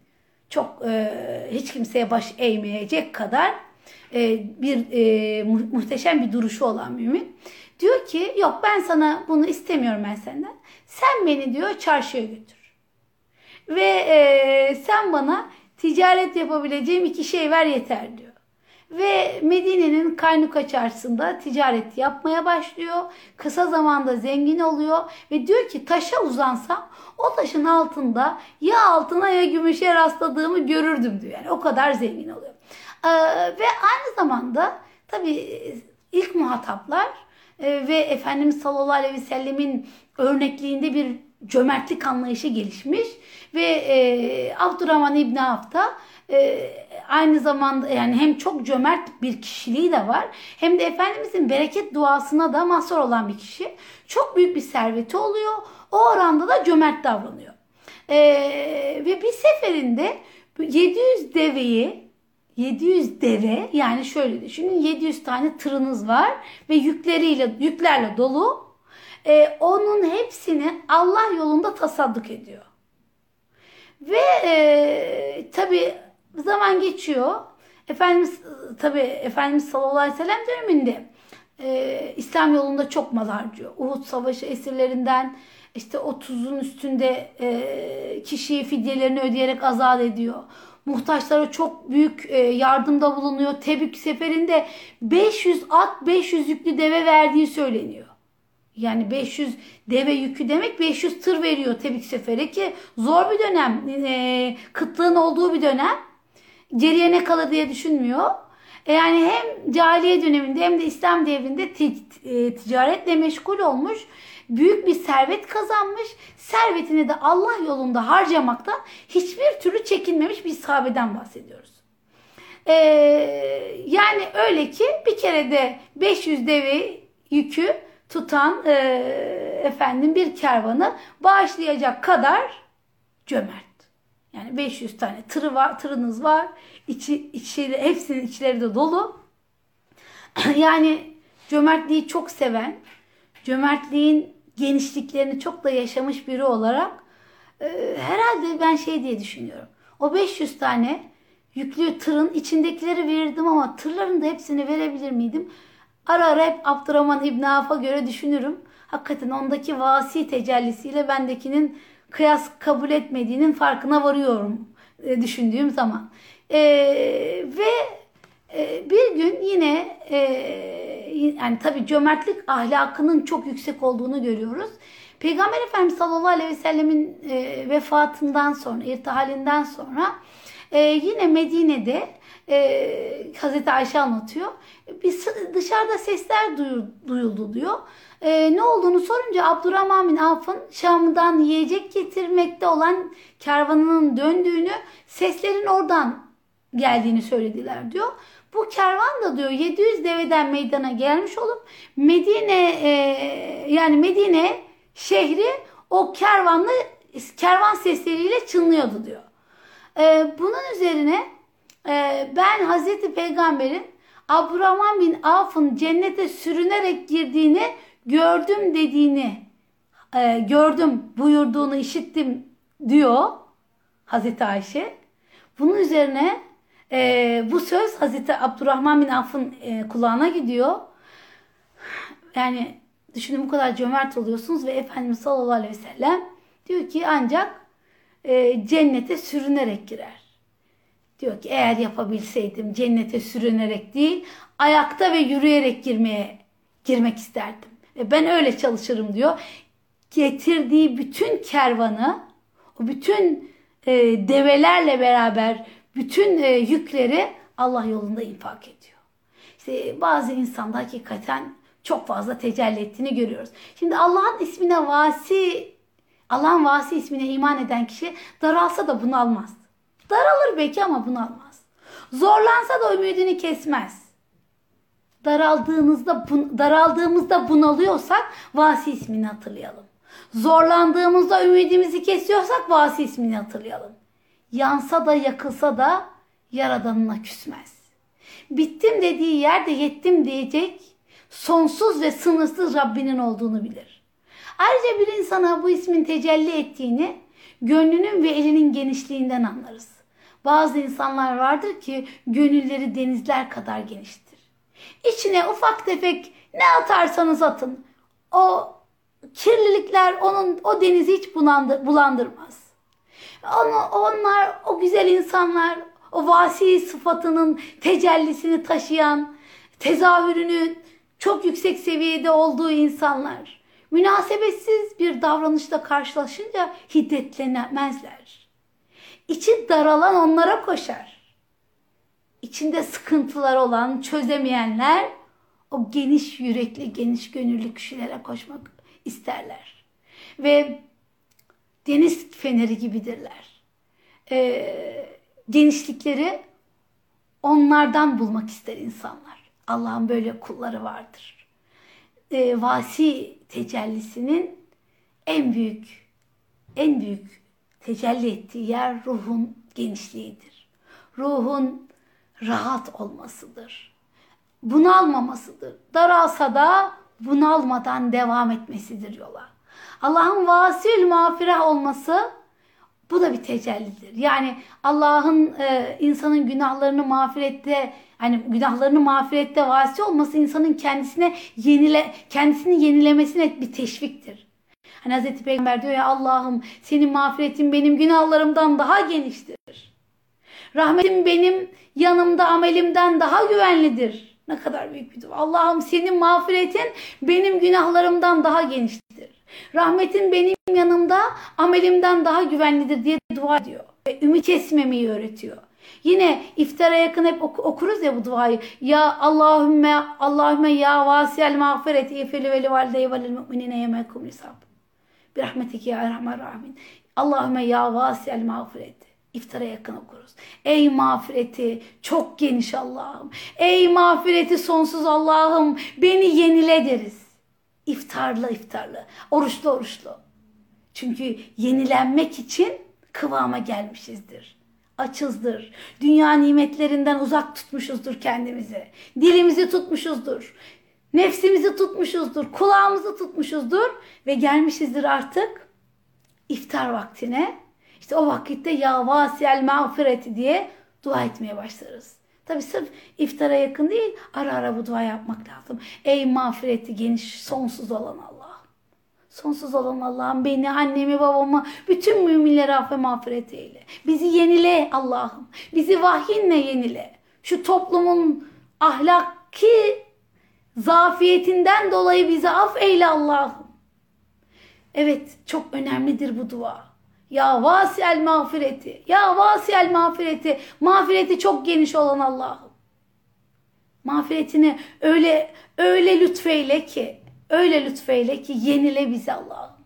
Çok e, hiç kimseye baş eğmeyecek kadar e, bir e, muhteşem bir duruşu olan mümin. Diyor ki yok ben sana bunu istemiyorum ben senden. Sen beni diyor çarşıya götür. Ve e, sen bana ticaret yapabileceğim iki şey ver yeter diyor. Ve Medine'nin Kaynuka çarşısında ticaret yapmaya başlıyor. Kısa zamanda zengin oluyor ve diyor ki taşa uzansam o taşın altında ya altına ya gümüşe rastladığımı görürdüm diyor. Yani o kadar zengin oluyor. Ee, ve aynı zamanda tabii ilk muhataplar e, ve Efendimiz sallallahu aleyhi ve sellemin örnekliğinde bir cömertlik anlayışı gelişmiş ve e, Abdurrahman İbni Avf da e, aynı zamanda yani hem çok cömert bir kişiliği de var hem de Efendimizin bereket duasına da mahsur olan bir kişi. Çok büyük bir serveti oluyor. O oranda da cömert davranıyor. E, ve bir seferinde 700 deveyi 700 deve yani şöyle düşünün 700 tane tırınız var ve yükleriyle yüklerle dolu. E, onun hepsini Allah yolunda tasadduk ediyor. Ve e, tabi zaman geçiyor. Efendimiz tabi Efendimiz sallallahu aleyhi ve sellem döneminde e, İslam yolunda çok mal harcıyor. Uhud savaşı esirlerinden işte 30'un üstünde e, kişiyi fidyelerini ödeyerek azat ediyor. Muhtaçlara çok büyük e, yardımda bulunuyor. Tebük seferinde 500 at 500 yüklü deve verdiği söyleniyor. Yani 500 deve yükü demek 500 tır veriyor Tebük seferi ki zor bir dönem. E, kıtlığın olduğu bir dönem. Geriye ne kalır diye düşünmüyor. E yani hem cahiliye döneminde hem de İslam devrinde e, ticaretle meşgul olmuş. Büyük bir servet kazanmış. Servetini de Allah yolunda harcamakta hiçbir türlü çekinmemiş bir sahabeden bahsediyoruz. Ee, yani öyle ki bir kere de 500 deve yükü tutan e, efendim bir kervanı bağışlayacak kadar cömert. Yani 500 tane tırı var, tırınız var. İçi, içi, hepsinin içleri de dolu. [CLEARS THROAT] yani cömertliği çok seven, cömertliğin genişliklerini çok da yaşamış biri olarak e, herhalde ben şey diye düşünüyorum. O 500 tane yüklü tırın içindekileri verirdim ama tırların da hepsini verebilir miydim? Ara ara hep Abdurrahman İbn Avf'a göre düşünürüm. Hakikaten ondaki vasi tecellisiyle bendekinin kıyas kabul etmediğinin farkına varıyorum e, düşündüğüm zaman. E, ve e, bir gün yine e, yani tabii cömertlik ahlakının çok yüksek olduğunu görüyoruz. Peygamber Efendimiz sallallahu aleyhi ve sellemin e, vefatından sonra, irtihalinden sonra e, yine Medine'de e, Hazreti Ayşe anlatıyor. Bir dışarıda sesler duyuldu diyor. E, ne olduğunu sorunca Abdurrahman bin Avf'ın Şam'dan yiyecek getirmekte olan kervanının döndüğünü, seslerin oradan geldiğini söylediler diyor. Bu kervan da diyor 700 deveden meydana gelmiş olup Medine e, yani Medine şehri o kervanla kervan sesleriyle çınlıyordu diyor. E, bunun üzerine e, ben Hazreti Peygamber'in Abdurrahman bin Avf'ın cennete sürünerek girdiğini gördüm dediğini e, gördüm buyurduğunu işittim diyor Hazreti Ayşe. Bunun üzerine e, bu söz Hazreti Abdurrahman bin Avf'ın e, kulağına gidiyor. Yani düşünün bu kadar cömert oluyorsunuz ve Efendimiz sallallahu aleyhi ve sellem diyor ki ancak e, cennete sürünerek girer. Diyor ki eğer yapabilseydim cennete sürünerek değil ayakta ve yürüyerek girmeye girmek isterdim. E, ben öyle çalışırım diyor. Getirdiği bütün kervanı o bütün e, develerle beraber bütün e, yükleri Allah yolunda infak ediyor. İşte bazı insanda hakikaten çok fazla tecelli ettiğini görüyoruz. Şimdi Allah'ın ismine vasi, Allah'ın vasi ismine iman eden kişi daralsa da bunalmaz. Daralır belki ama bunalmaz. Zorlansa da ümidini kesmez. Daraldığınızda, daraldığımızda bunalıyorsak vasi ismini hatırlayalım. Zorlandığımızda ümidimizi kesiyorsak vasi ismini hatırlayalım. Yansa da yakılsa da yaradanına küsmez. Bittim dediği yerde yettim diyecek sonsuz ve sınırsız Rabbinin olduğunu bilir. Ayrıca bir insana bu ismin tecelli ettiğini gönlünün ve elinin genişliğinden anlarız. Bazı insanlar vardır ki gönülleri denizler kadar geniştir. İçine ufak tefek ne atarsanız atın. O kirlilikler onun o denizi hiç bulandır, bulandırmaz. Onu, onlar o güzel insanlar o vasi sıfatının tecellisini taşıyan, tezahürünü çok yüksek seviyede olduğu insanlar münasebetsiz bir davranışla karşılaşınca hiddetlenemezler. İçi daralan onlara koşar. İçinde sıkıntılar olan, çözemeyenler o geniş yürekli, geniş gönüllü kişilere koşmak isterler. Ve deniz feneri gibidirler. Ee, genişlikleri onlardan bulmak ister insanlar. Allah'ın böyle kulları vardır. Ee, vasi tecellisinin en büyük en büyük tecelli ettiği yer ruhun genişliğidir. Ruhun rahat olmasıdır. Bunalmamasıdır. Daralsa da bunalmadan devam etmesidir yola. Allah'ın vasil mağfirah olması bu da bir tecellidir. Yani Allah'ın e, insanın günahlarını mağfirette hani günahlarını mağfirette vasi olması insanın kendisine yenile kendisini yenilemesine bir teşviktir. Hani Hazreti Peygamber diyor ya Allah'ım senin mağfiretin benim günahlarımdan daha geniştir. Rahmetin benim yanımda amelimden daha güvenlidir. Ne kadar büyük bir dua. Allah'ım senin mağfiretin benim günahlarımdan daha geniştir. Rahmetin benim yanımda amelimden daha güvenlidir diye dua ediyor. Ve ümit kesmemeyi öğretiyor. Yine iftara yakın hep okuruz ya bu duayı. Ya Allahümme Allahümme ya vasiyel mağfireti ifili veli valideyi velil mu'minine yemekum isab. Bir rahmetike ya rahman rahmin. Allahümme ya vasiyel mağfireti. İftara yakın okuruz. Ey mağfireti çok geniş Allah'ım. Ey mağfireti sonsuz Allah'ım beni yenile deriz. İftarlı iftarlı, oruçlu oruçlu. Çünkü yenilenmek için kıvama gelmişizdir. Açızdır. Dünya nimetlerinden uzak tutmuşuzdur kendimizi. Dilimizi tutmuşuzdur. Nefsimizi tutmuşuzdur. Kulağımızı tutmuşuzdur. Ve gelmişizdir artık iftar vaktine. İşte o vakitte ya vasiyel mağfireti diye dua etmeye başlarız. Tabi sırf iftara yakın değil ara ara bu dua yapmak lazım. Ey mağfireti geniş sonsuz olan Allah. Sonsuz olan Allah'ım beni, annemi, babamı, bütün müminleri affe mağfiret eyle. Bizi yenile Allah'ım. Bizi vahyinle yenile. Şu toplumun ahlaki zafiyetinden dolayı bizi af eyle Allah'ım. Evet çok önemlidir bu dua. Ya vasiyel mağfireti. Ya vasiyel mağfireti. Mağfireti çok geniş olan Allah'ım. Mağfiretini öyle öyle lütfeyle ki, öyle lütfeyle ki yenile bizi Allah'ım.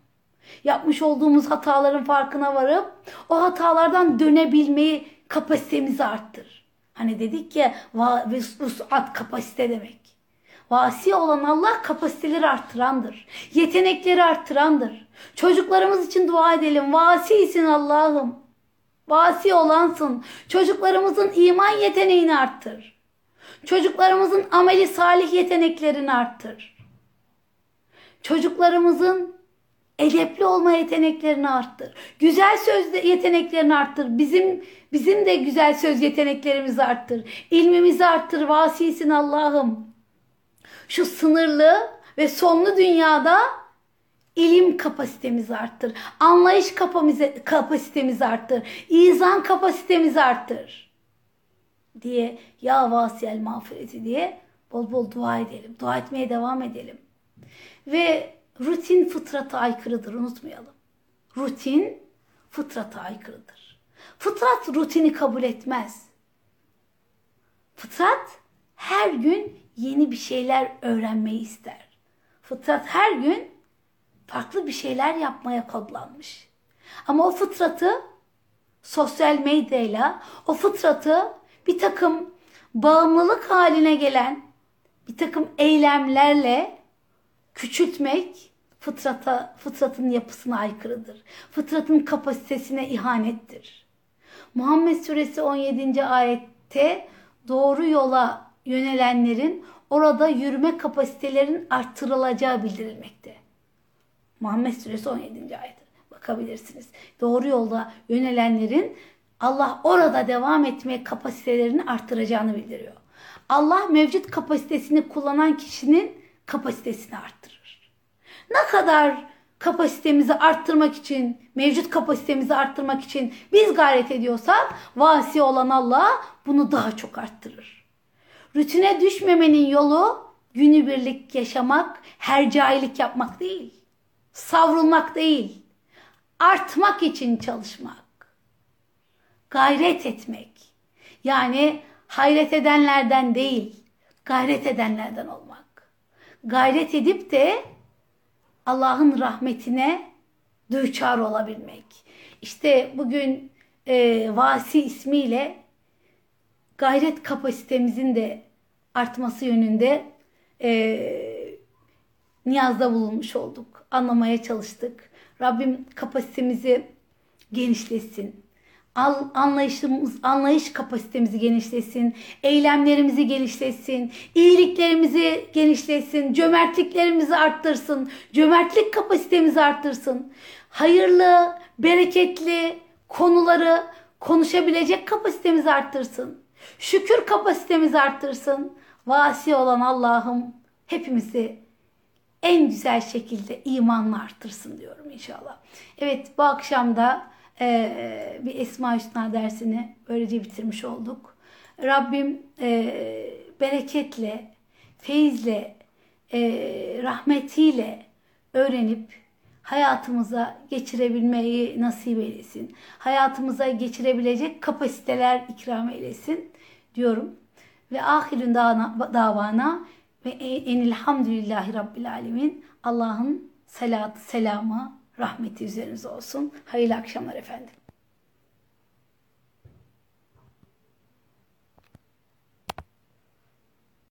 Yapmış olduğumuz hataların farkına varıp o hatalardan dönebilmeyi kapasitemizi arttır. Hani dedik ya vusat kapasite demek. Vasi olan Allah kapasiteleri arttırandır. Yetenekleri arttırandır. Çocuklarımız için dua edelim. Vasisin Allah'ım. Vasi olansın. Çocuklarımızın iman yeteneğini arttır. Çocuklarımızın ameli salih yeteneklerini arttır. Çocuklarımızın edepli olma yeteneklerini arttır. Güzel söz yeteneklerini arttır. Bizim bizim de güzel söz yeteneklerimizi arttır. İlmimizi arttır. Vasisin Allah'ım. Şu sınırlı ve sonlu dünyada ilim kapasitemizi arttır. Anlayış kapasitemizi arttır. İzan kapasitemizi arttır. Diye ya vasiyel mağfireti diye bol bol dua edelim. Dua etmeye devam edelim. Ve rutin fıtrata aykırıdır unutmayalım. Rutin fıtrata aykırıdır. Fıtrat rutini kabul etmez. Fıtrat her gün yeni bir şeyler öğrenmeyi ister. Fıtrat her gün farklı bir şeyler yapmaya kodlanmış. Ama o fıtratı sosyal medyayla, o fıtratı bir takım bağımlılık haline gelen bir takım eylemlerle küçültmek fıtrata, fıtratın yapısına aykırıdır. Fıtratın kapasitesine ihanettir. Muhammed Suresi 17. ayette doğru yola yönelenlerin orada yürüme kapasitelerinin arttırılacağı bildirilmekte. Muhammed Suresi 17. ayet. Bakabilirsiniz. Doğru yolda yönelenlerin Allah orada devam etme kapasitelerini arttıracağını bildiriyor. Allah mevcut kapasitesini kullanan kişinin kapasitesini arttırır. Ne kadar kapasitemizi arttırmak için, mevcut kapasitemizi arttırmak için biz gayret ediyorsak vasi olan Allah bunu daha çok arttırır. Rutine düşmemenin yolu günübirlik yaşamak, hercailik yapmak değil. Savrulmak değil. Artmak için çalışmak. Gayret etmek. Yani hayret edenlerden değil, gayret edenlerden olmak. Gayret edip de Allah'ın rahmetine düçar olabilmek. İşte bugün e, Vasi ismiyle gayret kapasitemizin de artması yönünde e, niyazda bulunmuş olduk. Anlamaya çalıştık. Rabbim kapasitemizi genişlesin. Anlayışımız, anlayış kapasitemizi genişlesin. Eylemlerimizi genişlesin. iyiliklerimizi genişlesin. Cömertliklerimizi arttırsın. Cömertlik kapasitemizi arttırsın. Hayırlı, bereketli konuları konuşabilecek kapasitemizi arttırsın. Şükür kapasitemizi arttırsın. Vasi olan Allah'ım hepimizi en güzel şekilde imanla arttırsın diyorum inşallah. Evet bu akşam da e, bir Esma Hüsna dersini böylece bitirmiş olduk. Rabbim e, bereketle, feyizle, e, rahmetiyle öğrenip hayatımıza geçirebilmeyi nasip eylesin. Hayatımıza geçirebilecek kapasiteler ikram eylesin diyorum. Ve ahirün davana ve enilhamdülillahi rabbil alemin. Allah'ın salatı, selamı, rahmeti üzerinize olsun. Hayırlı akşamlar efendim.